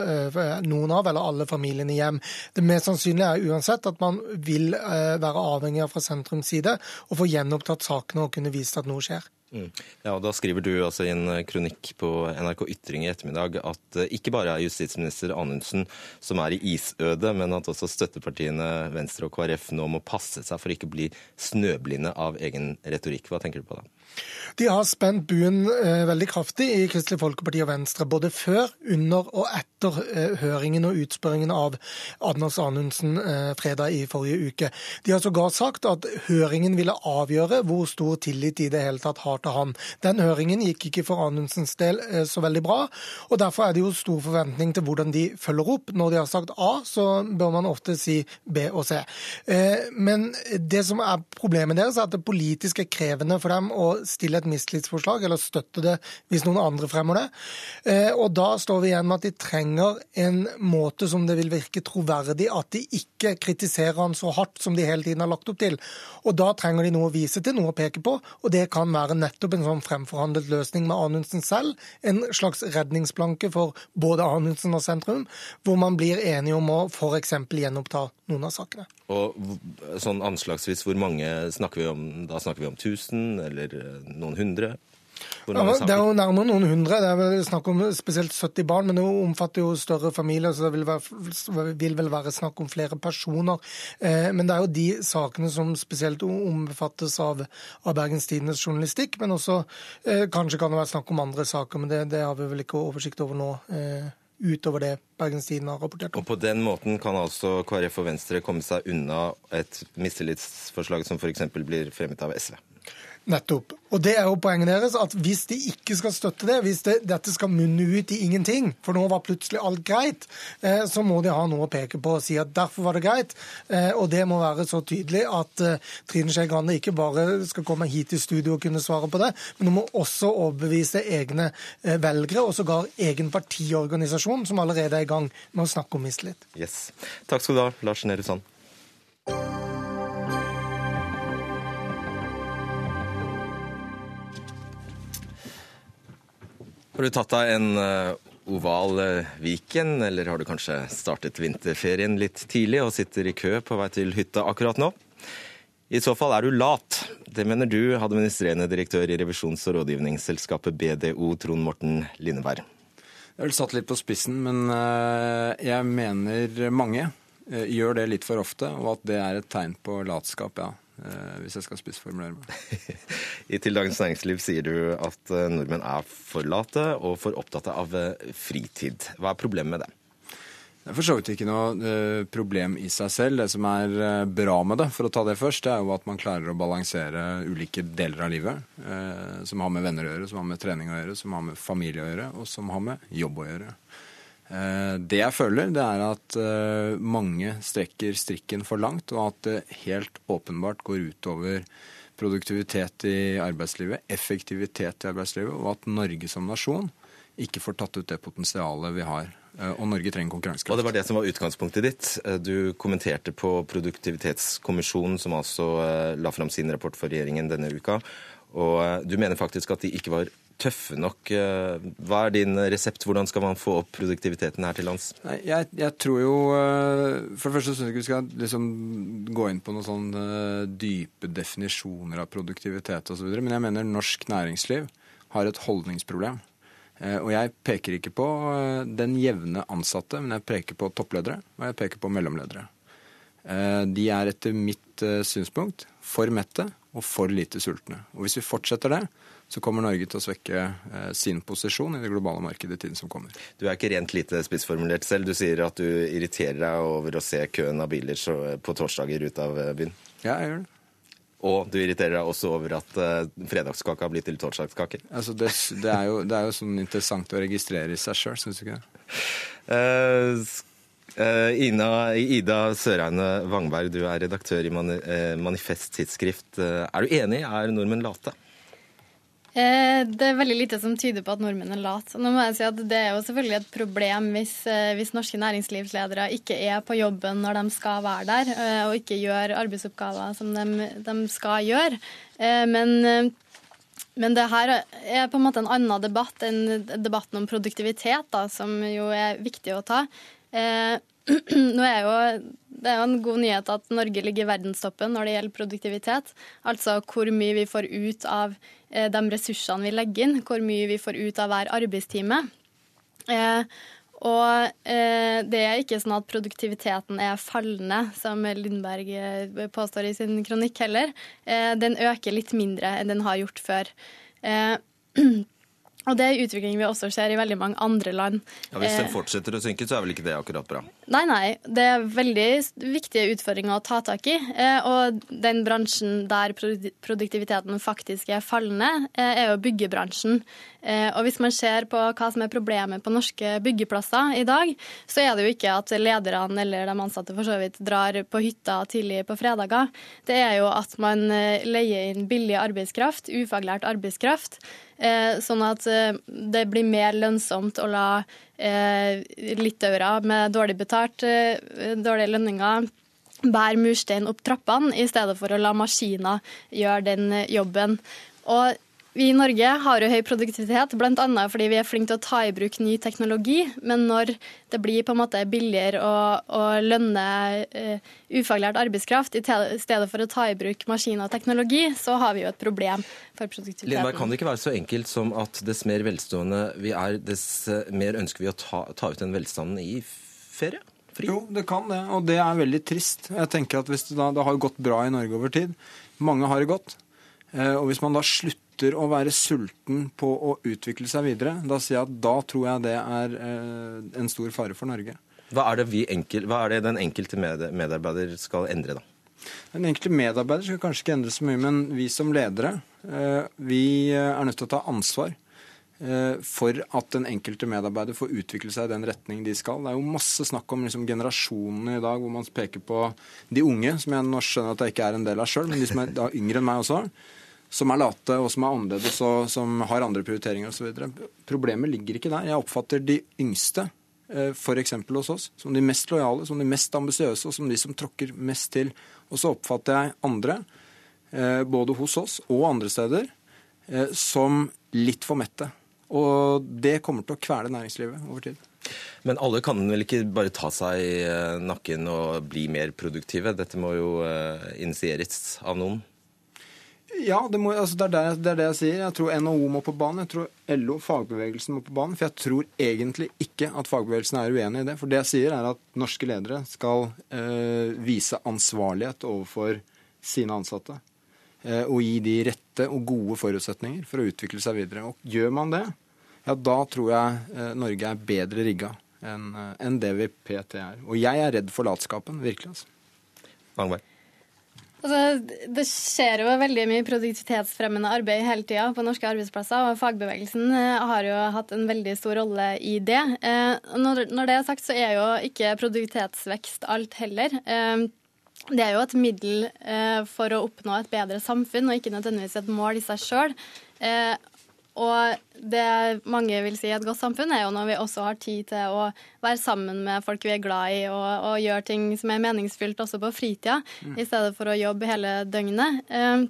noen av, eller alle familiene hjem. Det mest sannsynlige er uansett at man vil være avhengig av fra sentrums side å få gjenopptatt sakene og kunne vise at noe skjer. Mm. Ja, og Da skriver du altså i en eh, kronikk på NRK Ytring i ettermiddag at eh, ikke bare er justisminister Anundsen som er i isødet, men at også støttepartiene Venstre og KrF nå må passe seg for ikke å bli snøblinde av egen retorikk. Hva tenker du på da? De har spent buen eh, veldig kraftig i Kristelig Folkeparti og Venstre, både før, under og etter eh, høringen og utspørringen av Anders Anundsen eh, fredag i forrige uke. De har sågar sagt at høringen ville avgjøre hvor stor tillit de i det hele tatt har til han. Den høringen gikk ikke for Anundsens del eh, så veldig bra, og derfor er det jo stor forventning til hvordan de følger opp. Når de har sagt A, så bør man ofte si B og C. Eh, men det som er problemet deres, er at det politisk er krevende for dem å stille et mistillitsforslag, eller støtte det hvis noen andre fremmer det. Eh, og da står vi igjen med at de trenger en måte som det vil virke troverdig, at de ikke kritiserer han så hardt som de hele tiden har lagt opp til. Og da trenger de noe å vise til, noe å peke på, og det kan være nettopp en sånn fremforhandlet løsning med Anundsen selv. En slags redningsplanke for både Anundsen og sentrum, hvor man blir enige om å f.eks. gjenoppta noen av sakene. Og sånn anslagsvis, hvor mange snakker vi om? Da snakker vi om 1000 eller eh, noen hundre? Ja, det er jo nærmere noen hundre. Det er vel snakk om spesielt 70 barn, men det omfatter jo større familier, så det vil, være, vil vel være snakk om flere personer. Eh, men det er jo de sakene som spesielt omfattes av, av Bergens Tidendes journalistikk. Men også eh, kanskje kan det være snakk om andre saker, men det, det har vi vel ikke oversikt over nå. Utover det Bergens Tidende har rapportert om. Og På den måten kan altså KrF og Venstre komme seg unna et mistillitsforslag som f.eks. blir fremmet av SV? Nettopp. Og det er jo poenget deres, at Hvis de ikke skal støtte det, hvis det, dette skal munne ut i ingenting, for nå var plutselig alt greit, eh, så må de ha noe å peke på og si at derfor var det greit. Eh, og det må være så tydelig at eh, Trine Skei Grande ikke bare skal komme hit i studio og kunne svare på det, men hun må også overbevise egne velgere, og sågar egen partiorganisasjon, som allerede er i gang med å snakke om mistillit. Yes. Takk skal du ha, Lars Nehru Sand. Har du tatt deg en eh, oval eh, Viken, eller har du kanskje startet vinterferien litt tidlig og sitter i kø på vei til hytta akkurat nå? I så fall er du lat. Det mener du, administrerende direktør i revisjons- og rådgivningsselskapet BDO, Trond Morten Lindeberg. Jeg vil satt litt på spissen, men eh, jeg mener mange gjør det litt for ofte, og at det er et tegn på latskap, ja. Eh, hvis jeg skal spissformulere meg. I Til Dagens Næringsliv sier du at eh, nordmenn er for late og for opptatt av eh, fritid. Hva er problemet med det? Det er for så vidt ikke noe problem i seg selv. Det som er bra med det, for å ta det først, det er jo at man klarer å balansere ulike deler av livet. Som har med venner å gjøre, som har med trening å gjøre, som har med familie å gjøre, og som har med jobb å gjøre. Eh, det jeg føler, det er at eh, mange strekker strikken for langt, og at det helt åpenbart går utover produktivitet i arbeidslivet, effektivitet i arbeidslivet, og at Norge som nasjon ikke får tatt ut det potensialet vi har. Eh, og Norge trenger konkurransekraft. Og Det var det som var utgangspunktet ditt. Du kommenterte på Produktivitetskommisjonen, som altså la fram sin rapport for regjeringen denne uka. Og du mener faktisk at de ikke var tøffe nok. Eh, hva er din resept? Hvordan skal man få opp produktiviteten her til lands? Jeg, jeg tror jo eh, For det første syns jeg ikke vi skal liksom gå inn på noen sånne eh, dype definisjoner av produktivitet osv. Men jeg mener norsk næringsliv har et holdningsproblem. Og jeg peker ikke på den jevne ansatte, men jeg peker på toppledere og jeg peker på mellomledere. De er etter mitt synspunkt for mette og for lite sultne. Og Hvis vi fortsetter det, så kommer Norge til å svekke eh, sin posisjon i det globale markedet i tiden som kommer. Du er ikke rent lite spissformulert selv. Du sier at du irriterer deg over å se køen av biler på torsdager ut av eh, byen. Ja, jeg gjør det. Og du irriterer deg også over at uh, fredagskake har blitt til torsdagskake. Altså det, det, er jo, det, er jo, sånn interessant å registrere i seg sjøl, syns du ikke det? Uh, Ina, Ida Søreine Wangberg, du er redaktør i Manifest tidsskrift. er du enig? Er nordmenn late? Eh, det er veldig lite som tyder på at nordmenn er late. Nå må jeg si at Det er jo selvfølgelig et problem hvis, eh, hvis, norske næringslivsledere ikke er på jobben når de skal være der, eh, og ikke gjør arbeidsoppgaver som de, de skal gjøre. Men, men det her er på en måte en annen debatt enn debatten om produktivitet, da, som jo er viktig å ta. Nå er jo, det er jo en god nyhet at Norge ligger i verdenstoppen når det gjelder produktivitet. Altså hvor mye vi får ut av Eh, de ressursene vi legger inn, hvor mye vi får ut av hver arbeidstime. Eh, og eh, det er ikke sånn at produktiviteten er fallende, som Lindberg påstår i sin kronikk heller. Den øker litt mindre enn den har gjort før. Og det er en utvikling vi også ser i veldig mange andre land. Ja, Hvis den fortsetter å synke, så er vel ikke det akkurat bra? Nei, nei. Det er veldig viktige utfordringer å ta tak i. Eh, og den bransjen der produktiviteten faktisk er fallende, eh, er jo byggebransjen. Eh, og hvis man ser på hva som er problemet på norske byggeplasser i dag, så er det jo ikke at lederne eller de ansatte for så vidt drar på hytta tidlig på fredager. Det er jo at man leier inn billig arbeidskraft, ufaglært arbeidskraft. Sånn at det blir mer lønnsomt å la eh, litauere med dårlig betalt, eh, dårlige lønninger bære murstein opp trappene, i stedet for å la maskiner gjøre den jobben. Og vi i Norge har jo høy produktivitet, bl.a. fordi vi er flinke til å ta i bruk ny teknologi. Men når det blir på en måte billigere å, å lønne uh, ufaglært arbeidskraft i stedet for å ta i bruk maskiner og teknologi, så har vi jo et problem for produktiviteten. Lindberg, kan det ikke være så enkelt som at dess mer velstående vi er, dess mer ønsker vi å ta, ta ut den velstanden i ferie? Fri? Jo, det kan det, og det er veldig trist. Jeg tenker at hvis det, da, det har gått bra i Norge over tid. Mange har det godt. Eh, og hvis man da slutter slutter å være sulten på å utvikle seg videre, da sier jeg at da tror jeg det er eh, en stor fare for Norge. Hva er det, enkel, hva er det den enkelte medarbeider skal endre, da? Den enkelte medarbeider skal kanskje ikke endre så mye, men vi som ledere eh, vi er nødt til å ta ansvar eh, for at den enkelte medarbeider får utvikle seg i den retning de skal. Det er jo masse snakk om liksom, generasjonene i dag, hvor man peker på de unge, som jeg nå skjønner at jeg ikke er en del av sjøl, men de som er da, yngre enn meg også, som er late og som er annerledes og som har andre prioriteringer osv. Problemet ligger ikke der. Jeg oppfatter de yngste Eh, f.eks. hos oss, som de mest lojale, som de mest ambisiøse og som de som tråkker mest til. Og så oppfatter jeg andre, eh, både hos oss og andre steder, eh, som litt for mette. Og det kommer til å kvele næringslivet over tid. Men alle kan vel ikke bare ta seg i nakken og bli mer produktive? Dette må jo initieres av noen? Ja, det, må, altså det, er det, det, er det, jeg sier. Jeg tror NHO må på banen. Jeg tror LO, fagbevegelsen, må på banen. For jeg tror egentlig ikke at fagbevegelsen er uenig i det. For det jeg sier, er at norske ledere skal eh, vise ansvarlighet overfor sine ansatte. Eh, og gi de rette og gode forutsetninger for å utvikle seg videre. Og gjør man det, ja, da tror jeg eh, Norge er bedre rigga enn eh, en det vi PT er. Og jeg er redd for latskapen, virkelig. altså. Langberg. Altså, det skjer jo veldig mye produktivitetsfremmende arbeid hele tida på norske arbeidsplasser, og fagbevegelsen eh, har jo hatt en veldig stor rolle i det. Eh, når, det er sagt, så er jo ikke produktivitetsvekst alt heller. Eh, det er jo et middel for å oppnå et bedre samfunn, og ikke nødvendigvis et mål i seg sjøl. Og det mange vil si et godt samfunn, er jo når vi også har tid til å være sammen med folk vi er glad i, og, og gjøre ting som er meningsfylt også på fritida, mm. i stedet for å jobbe hele døgnet. Eh,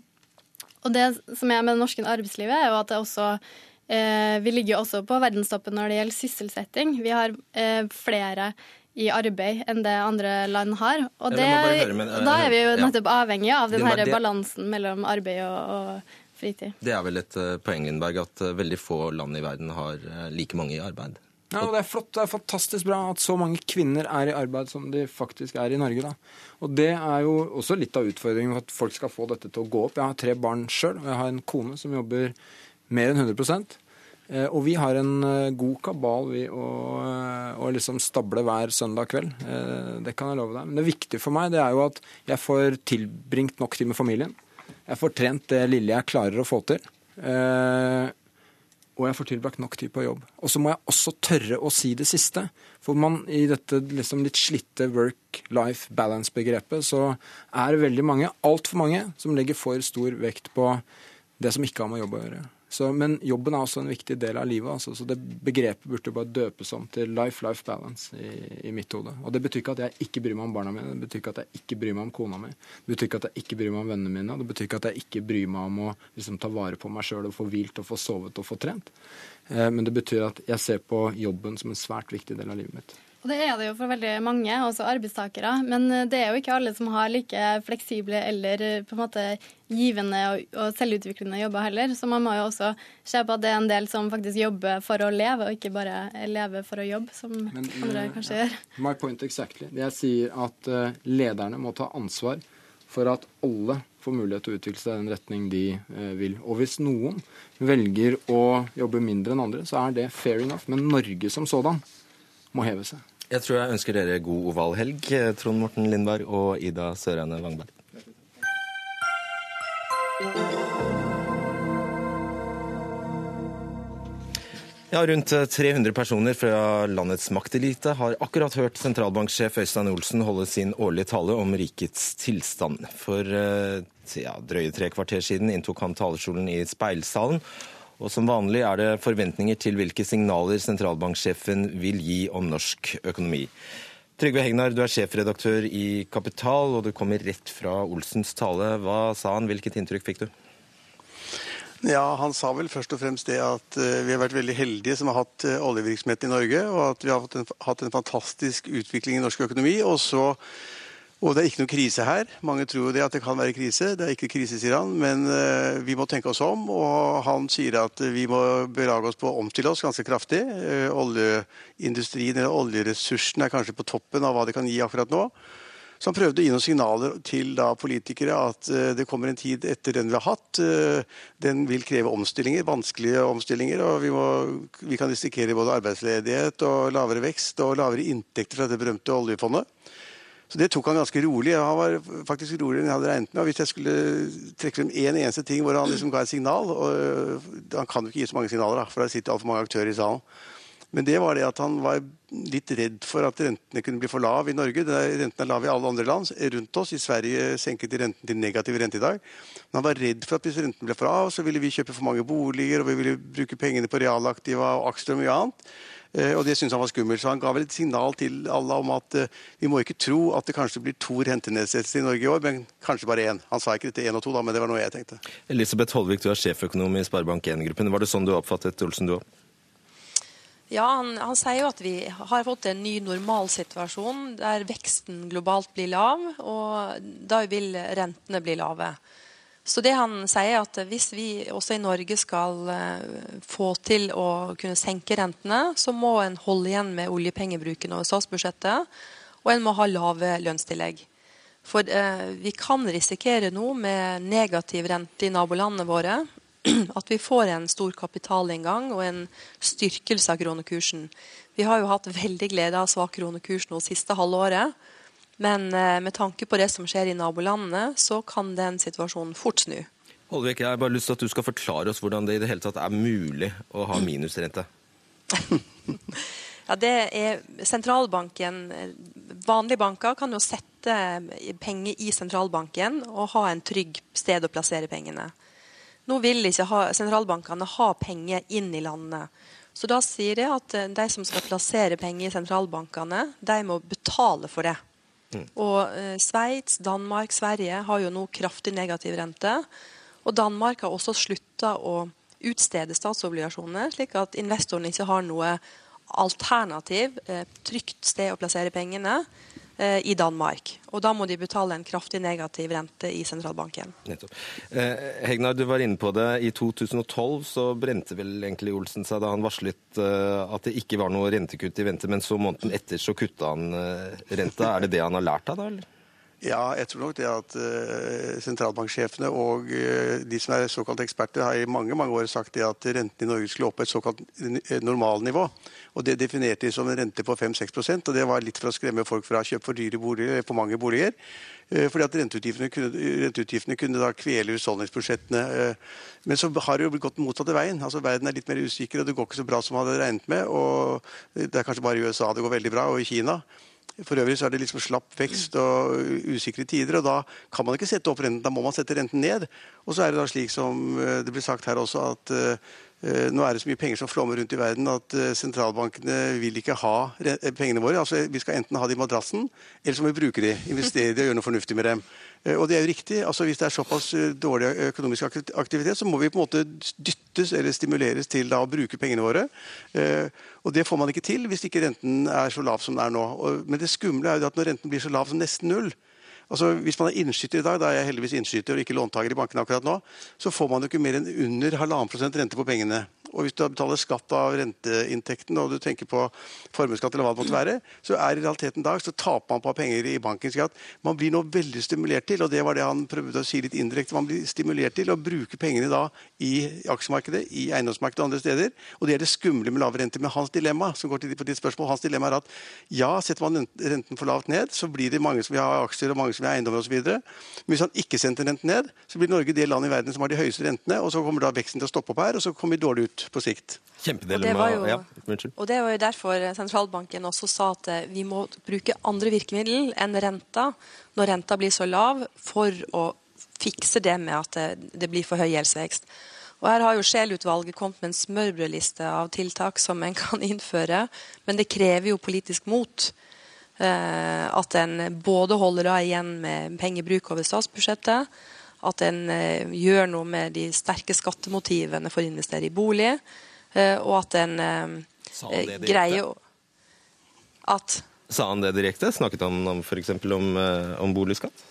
og det som er med det norske arbeidslivet, er jo at det også eh, Vi ligger jo også på verdenstoppen når det gjelder sysselsetting. Vi har eh, flere i arbeid enn det andre land har. Og det, høre, men, da er vi jo nettopp ja. avhengig av den balansen mellom arbeid og, og fritid. Det er vel et uh, poeng Lindberg, at uh, veldig få land i verden har uh, like mange i arbeid. Ja, og Det er flott, det er fantastisk bra at så mange kvinner er i arbeid som de faktisk er i Norge. da. Og Det er jo også litt av utfordringen for at folk skal få dette til å gå opp. Jeg har tre barn sjøl, og jeg har en kone som jobber mer enn 100% og vi har en god kabal vi å, å liksom stable hver søndag kveld. Det kan jeg love deg. Men det viktige for meg det er jo at jeg får tilbringt nok tid med familien. Jeg får trent det lille jeg klarer å få til. Eh, og jeg får tilbrakt nok tid på jobb. Og så må jeg også tørre å si det siste. For man, i dette liksom litt slitte work-life balance-begrepet, så er det veldig mange, altfor mange, som legger for stor vekt på det som ikke har med jobb å gjøre. Så, men jobben er også en viktig del av livet. Altså, så det begrepet burde bare døpes om til life-life balance i, i, mitt hode. Og det betyr ikke at jeg ikke bryr meg om barna mine, det betyr ikke at jeg ikke bryr meg om kona mi. Det betyr ikke at jeg ikke bryr meg om vennene mine, det betyr ikke at jeg ikke bryr meg om å liksom, ta vare på meg sjøl og få hvilt og få sovet og få trent. Eh, men det betyr at jeg ser på jobben som en svært viktig del av livet mitt. Og Det er det jo for veldig mange, også arbeidstakere. Men eh, det er jo ikke alle som har like fleksible eller eh, på en måte givende og selvutviklende jobber heller. Så man må jo også se på at det er en del som faktisk jobber for å leve, og ikke bare leve for å jobbe, som Men, andre eh, kanskje ja. gjør. My point exactly. Jeg sier at lederne må ta ansvar for at alle får mulighet til å utvikle seg i den retning de vil. Og hvis noen velger å jobbe mindre enn andre, så er det fair enough. Men Norge som sådan må heve seg. Jeg tror jeg ønsker dere god ovalhelg, Trond Morten Lindberg og Ida Søreine Wangberg. Ja, Rundt 300 personer fra landets maktelite har akkurat hørt sentralbanksjef Øystein Olsen holde sin årlige tale om rikets tilstand. For eh, ja, drøye tre kvarter siden inntok han talerstolen i speilsalen og som vanlig er det forventninger til hvilke signaler sentralbanksjefen vil gi om norsk økonomi. Trygve Hegnar, du er sjefredaktør i Kapital, og du kommer rett fra Olsens tale. Hva sa han, hvilket inntrykk fikk du? Ja, Han sa vel først og fremst det at uh, vi har vært veldig heldige som har hatt uh, oljevirksomhet i Norge, og at vi har hatt en, hatt en fantastisk utvikling i norsk økonomi. Og så og det er ikke noe krise her. Mange tror jo det at det kan være krise. Det er ikke krise, sier han, men uh, vi må tenke oss om. Og han sier at vi må belage oss på å omstille oss ganske kraftig. Uh, oljeindustrien eller oljeressursene er kanskje på toppen av hva det kan gi akkurat nå. Så han prøvde å gi noen signaler til da politikere at uh, det kommer en tid etter den vi har hatt. den vil kreve omstillinger, vanskelige omstillinger. Og vi, må, vi kan risikere både arbeidsledighet og lavere vekst og lavere inntekter fra det berømte oljefondet. Så det tok han ganske rolig. Han var faktisk roligere enn jeg hadde regnet med. Og hvis jeg skulle trekke frem én en eneste ting hvor han liksom ga et signal og øh, Han kan jo ikke gi så mange signaler, da, for det sitter altfor mange aktører i salen. Men det var det at han var litt redd for at rentene kunne bli for lav i Norge. Rentene er lav i alle andre land rundt oss. I Sverige senket de renten til negativ rente i dag. Men han var redd for at hvis renten ble for lav, så ville vi kjøpe for mange boliger, og vi ville bruke pengene på realaktiva og aksjer og mye annet. Eh, og det syntes han var skummelt. Så han ga vel et signal til alle om at uh, vi må ikke tro at det kanskje blir to rentenedsettelser i Norge i år, men kanskje bare én. Han sa ikke dette én og to, da, men det var noe jeg tenkte. Elisabeth Holvik, du er sjeføkonom i Sparebank1-gruppen. Var det sånn du oppfattet Olsen, du òg? Ja, han, han, sier jo at vi har fått en ny normalsituasjon der veksten globalt blir lav, og da vil rentene bli lave. Så det han sier er at hvis vi også i Norge skal eh, få til å kunne senke rentene, så må en holde igjen med oljepengebruken over statsbudsjettet, og en må ha lave lønnstillegg. For eh, vi kan risikere nå med negativ rente i nabolandene våre at vi får en stor kapitalinngang og en styrkelse av kronekursen. Vi har jo hatt veldig glede av svak kronekurs nå siste halvåret. Men eh, med tanke på det som skjer i nabolandene, så kan den situasjonen fort snu. Holvik, jeg har bare lyst til at du skal forklare oss hvordan det i det hele tatt er mulig å ha minusrente. ja, det er Sentralbanken Vanlige banker kan jo sette penger i sentralbanken og ha en trygg sted å plassere pengene. Nå vil ikke ha, sentralbankene ha penger inn i landet. Så da sier de at eh, de som skal plassere penger i sentralbankene, de må betale for det. Mm. Og eh, Sveits, Danmark, Sverige har jo nå kraftig negativ rente. Og Danmark har også slutta å utstede statsobligasjoner, slik at investorene ikke har noe alternativ, eh, trygt sted å plassere pengene. Eh, i Danmark. Og da må de betale en kraftig negativ rente i sentralbanken. Nettopp. Eh, Hegnar, du var inne på det. I 2012 så brente vel egentlig Olsen seg da han varslet eh, at det ikke var noe rentekutt i vente, men så måneden etter så kutta han renta. Er det det han har lært av da, eller? Ja, jeg tror nok det at uh, sentralbanksjefene og uh, de som er såkalte eksperter, har i mange mange år sagt det at rentene i Norge skulle opp på et såkalt normalnivå. Og Det definerte de som en rente på 5-6% og det var litt for å skremme folk fra å kjøpe for dyre boliger eller for mange boliger. Fordi at renteutgiftene kunne, renteutgiftene kunne da kvele husholdningsbudsjettene. Men så har det jo gått motsatte veien. Altså Verden er litt mer usikker, og det går ikke så bra som man hadde regnet med. og Det er kanskje bare i USA det går veldig bra, og i Kina. For øvrig så er det liksom slapp vekst og usikre tider, og da kan man ikke sette opp renten. Da må man sette renten ned. Og så er det da slik som eh, det blir sagt her også, at uh, nå er det så mye penger som flommer rundt i verden at uh, sentralbankene vil ikke ha pengene våre. Altså Vi skal enten ha dem i madrassen, eller så må vi bruke de, investere de og gjøre noe fornuftig med dem. Og det er jo riktig. altså Hvis det er såpass dårlig økonomisk aktivitet, så må vi på en måte dyttes eller stimuleres til da å bruke pengene våre. Og Det får man ikke til hvis ikke renten er så lav som den er nå. Men det skumle er jo at når renten blir så lav som nesten null altså Hvis man er innskyter i dag, da er jeg heldigvis innskyter og ikke låntaker i bankene akkurat nå, så får man jo ikke mer enn under halvannen prosent rente på pengene. Og hvis du betaler skatt av renteinntekten og du tenker på formuesskatt eller hva det måtte være, så er i realiteten dag så taper man på penger i bankens skatt. Man blir nå veldig stimulert til, og det var det han prøvde å si litt indirekte, man blir stimulert til å bruke pengene da i aksjemarkedet, i eiendomsmarkedet og andre steder. Og det er det skumle med lave renter. Men hans dilemma som går til ditt spørsmål, hans dilemma er at ja, setter man renten for lavt ned, så blir det mange som vil ha aksjer og mange som vil ha eiendommer osv. Men hvis han ikke sender renten ned, så blir Norge det landet i verden som har de høyeste rentene, og så kommer da veksten til å stoppe opp her, og så kommer vi dårlig ut på sikt. Kjempedilemma. Og, ja, og det var jo derfor sentralbanken også sa at eh, vi må bruke andre virkemiddel enn renta når renta blir så lav, for å fikse det med at det, det blir for høy gjeldsvekst. Og Her har jo Scheel-utvalget kommet med en smørbrødliste av tiltak som en kan innføre, men det krever jo politisk mot. Eh, at en både holder da igjen med pengebruk over statsbudsjettet, at en eh, gjør noe med de sterke skattemotivene for å investere i bolig, eh, og at en eh, greier at Sa han det direkte? Snakket han om f.eks. Om, om boligskatt?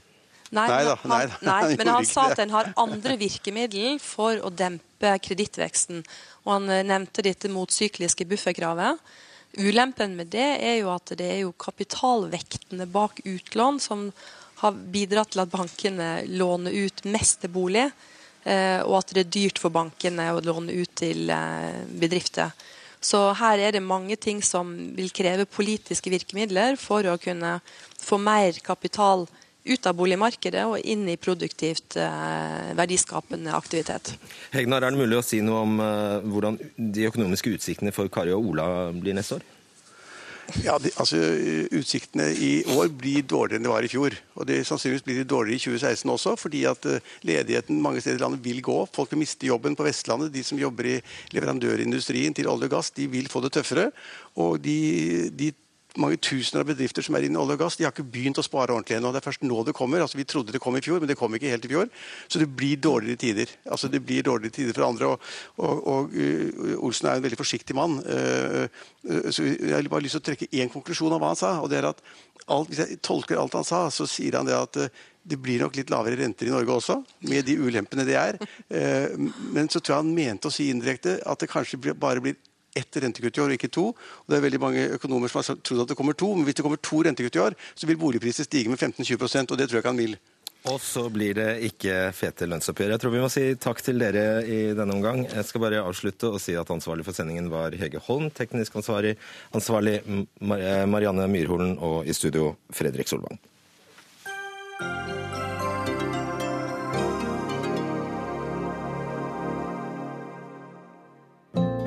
Nei, nei, da, nei, da. nei, men han sa at en har andre virkemidler for å dempe kredittveksten. Og han nevnte dette motsykliske bufferkravet. Ulempen med det er jo at det er jo kapitalvektene bak utlån som har bidratt til at bankene låner ut mest til bolig, eh, og at det er dyrt for bankene å låne ut til eh, bedrifter. Så her er det mange ting som vil kreve politiske virkemidler for å kunne få mer kapital ut av boligmarkedet og inn i produktivt eh, verdiskapende aktivitet. Hegnar, er det mulig å si noe om hvordan de økonomiske utsiktene for Kari og Ola blir neste år? Ja, de, altså Utsiktene i år blir dårligere enn det var i fjor. og det Sannsynligvis blir de dårligere i 2016 også, fordi at uh, ledigheten mange steder i landet vil gå. Folk vil miste jobben på Vestlandet. De som jobber i leverandørindustrien til olje og gass, de vil få det tøffere. Og de, de mange tusener av bedrifter som er inne i olje og gass, de har ikke begynt å spare ordentlig ennå. Det er først nå det kommer. altså Vi trodde det kom i fjor, men det kom ikke helt i fjor. Så det blir dårligere tider. Altså Det blir dårligere tider for andre. Og, og, og uh, Olsen er en veldig forsiktig mann. Uh, uh, så Jeg har bare lyst til å trekke én konklusjon av hva han sa. og det er at alt, Hvis jeg tolker alt han sa, så sier han det at det blir nok litt lavere renter i Norge også, med de ulempene det er. Men så tror jeg han mente å si indirekte at det kanskje bare blir ett rentekutt i år, og ikke to. Og det er veldig mange økonomer som har trodd at det kommer to, men hvis det kommer to rentekutt i år, så vil boligpriser stige med 15-20% og det tror jeg ikke han vil. Og så blir det ikke fete lønnsoppgjør. Jeg tror vi må si takk til dere i denne omgang. Jeg skal bare avslutte og si at ansvarlig for sendingen var Hege Holm, teknisk ansvarlig, ansvarlig Marianne Myrholen og i studio Fredrik Solvang.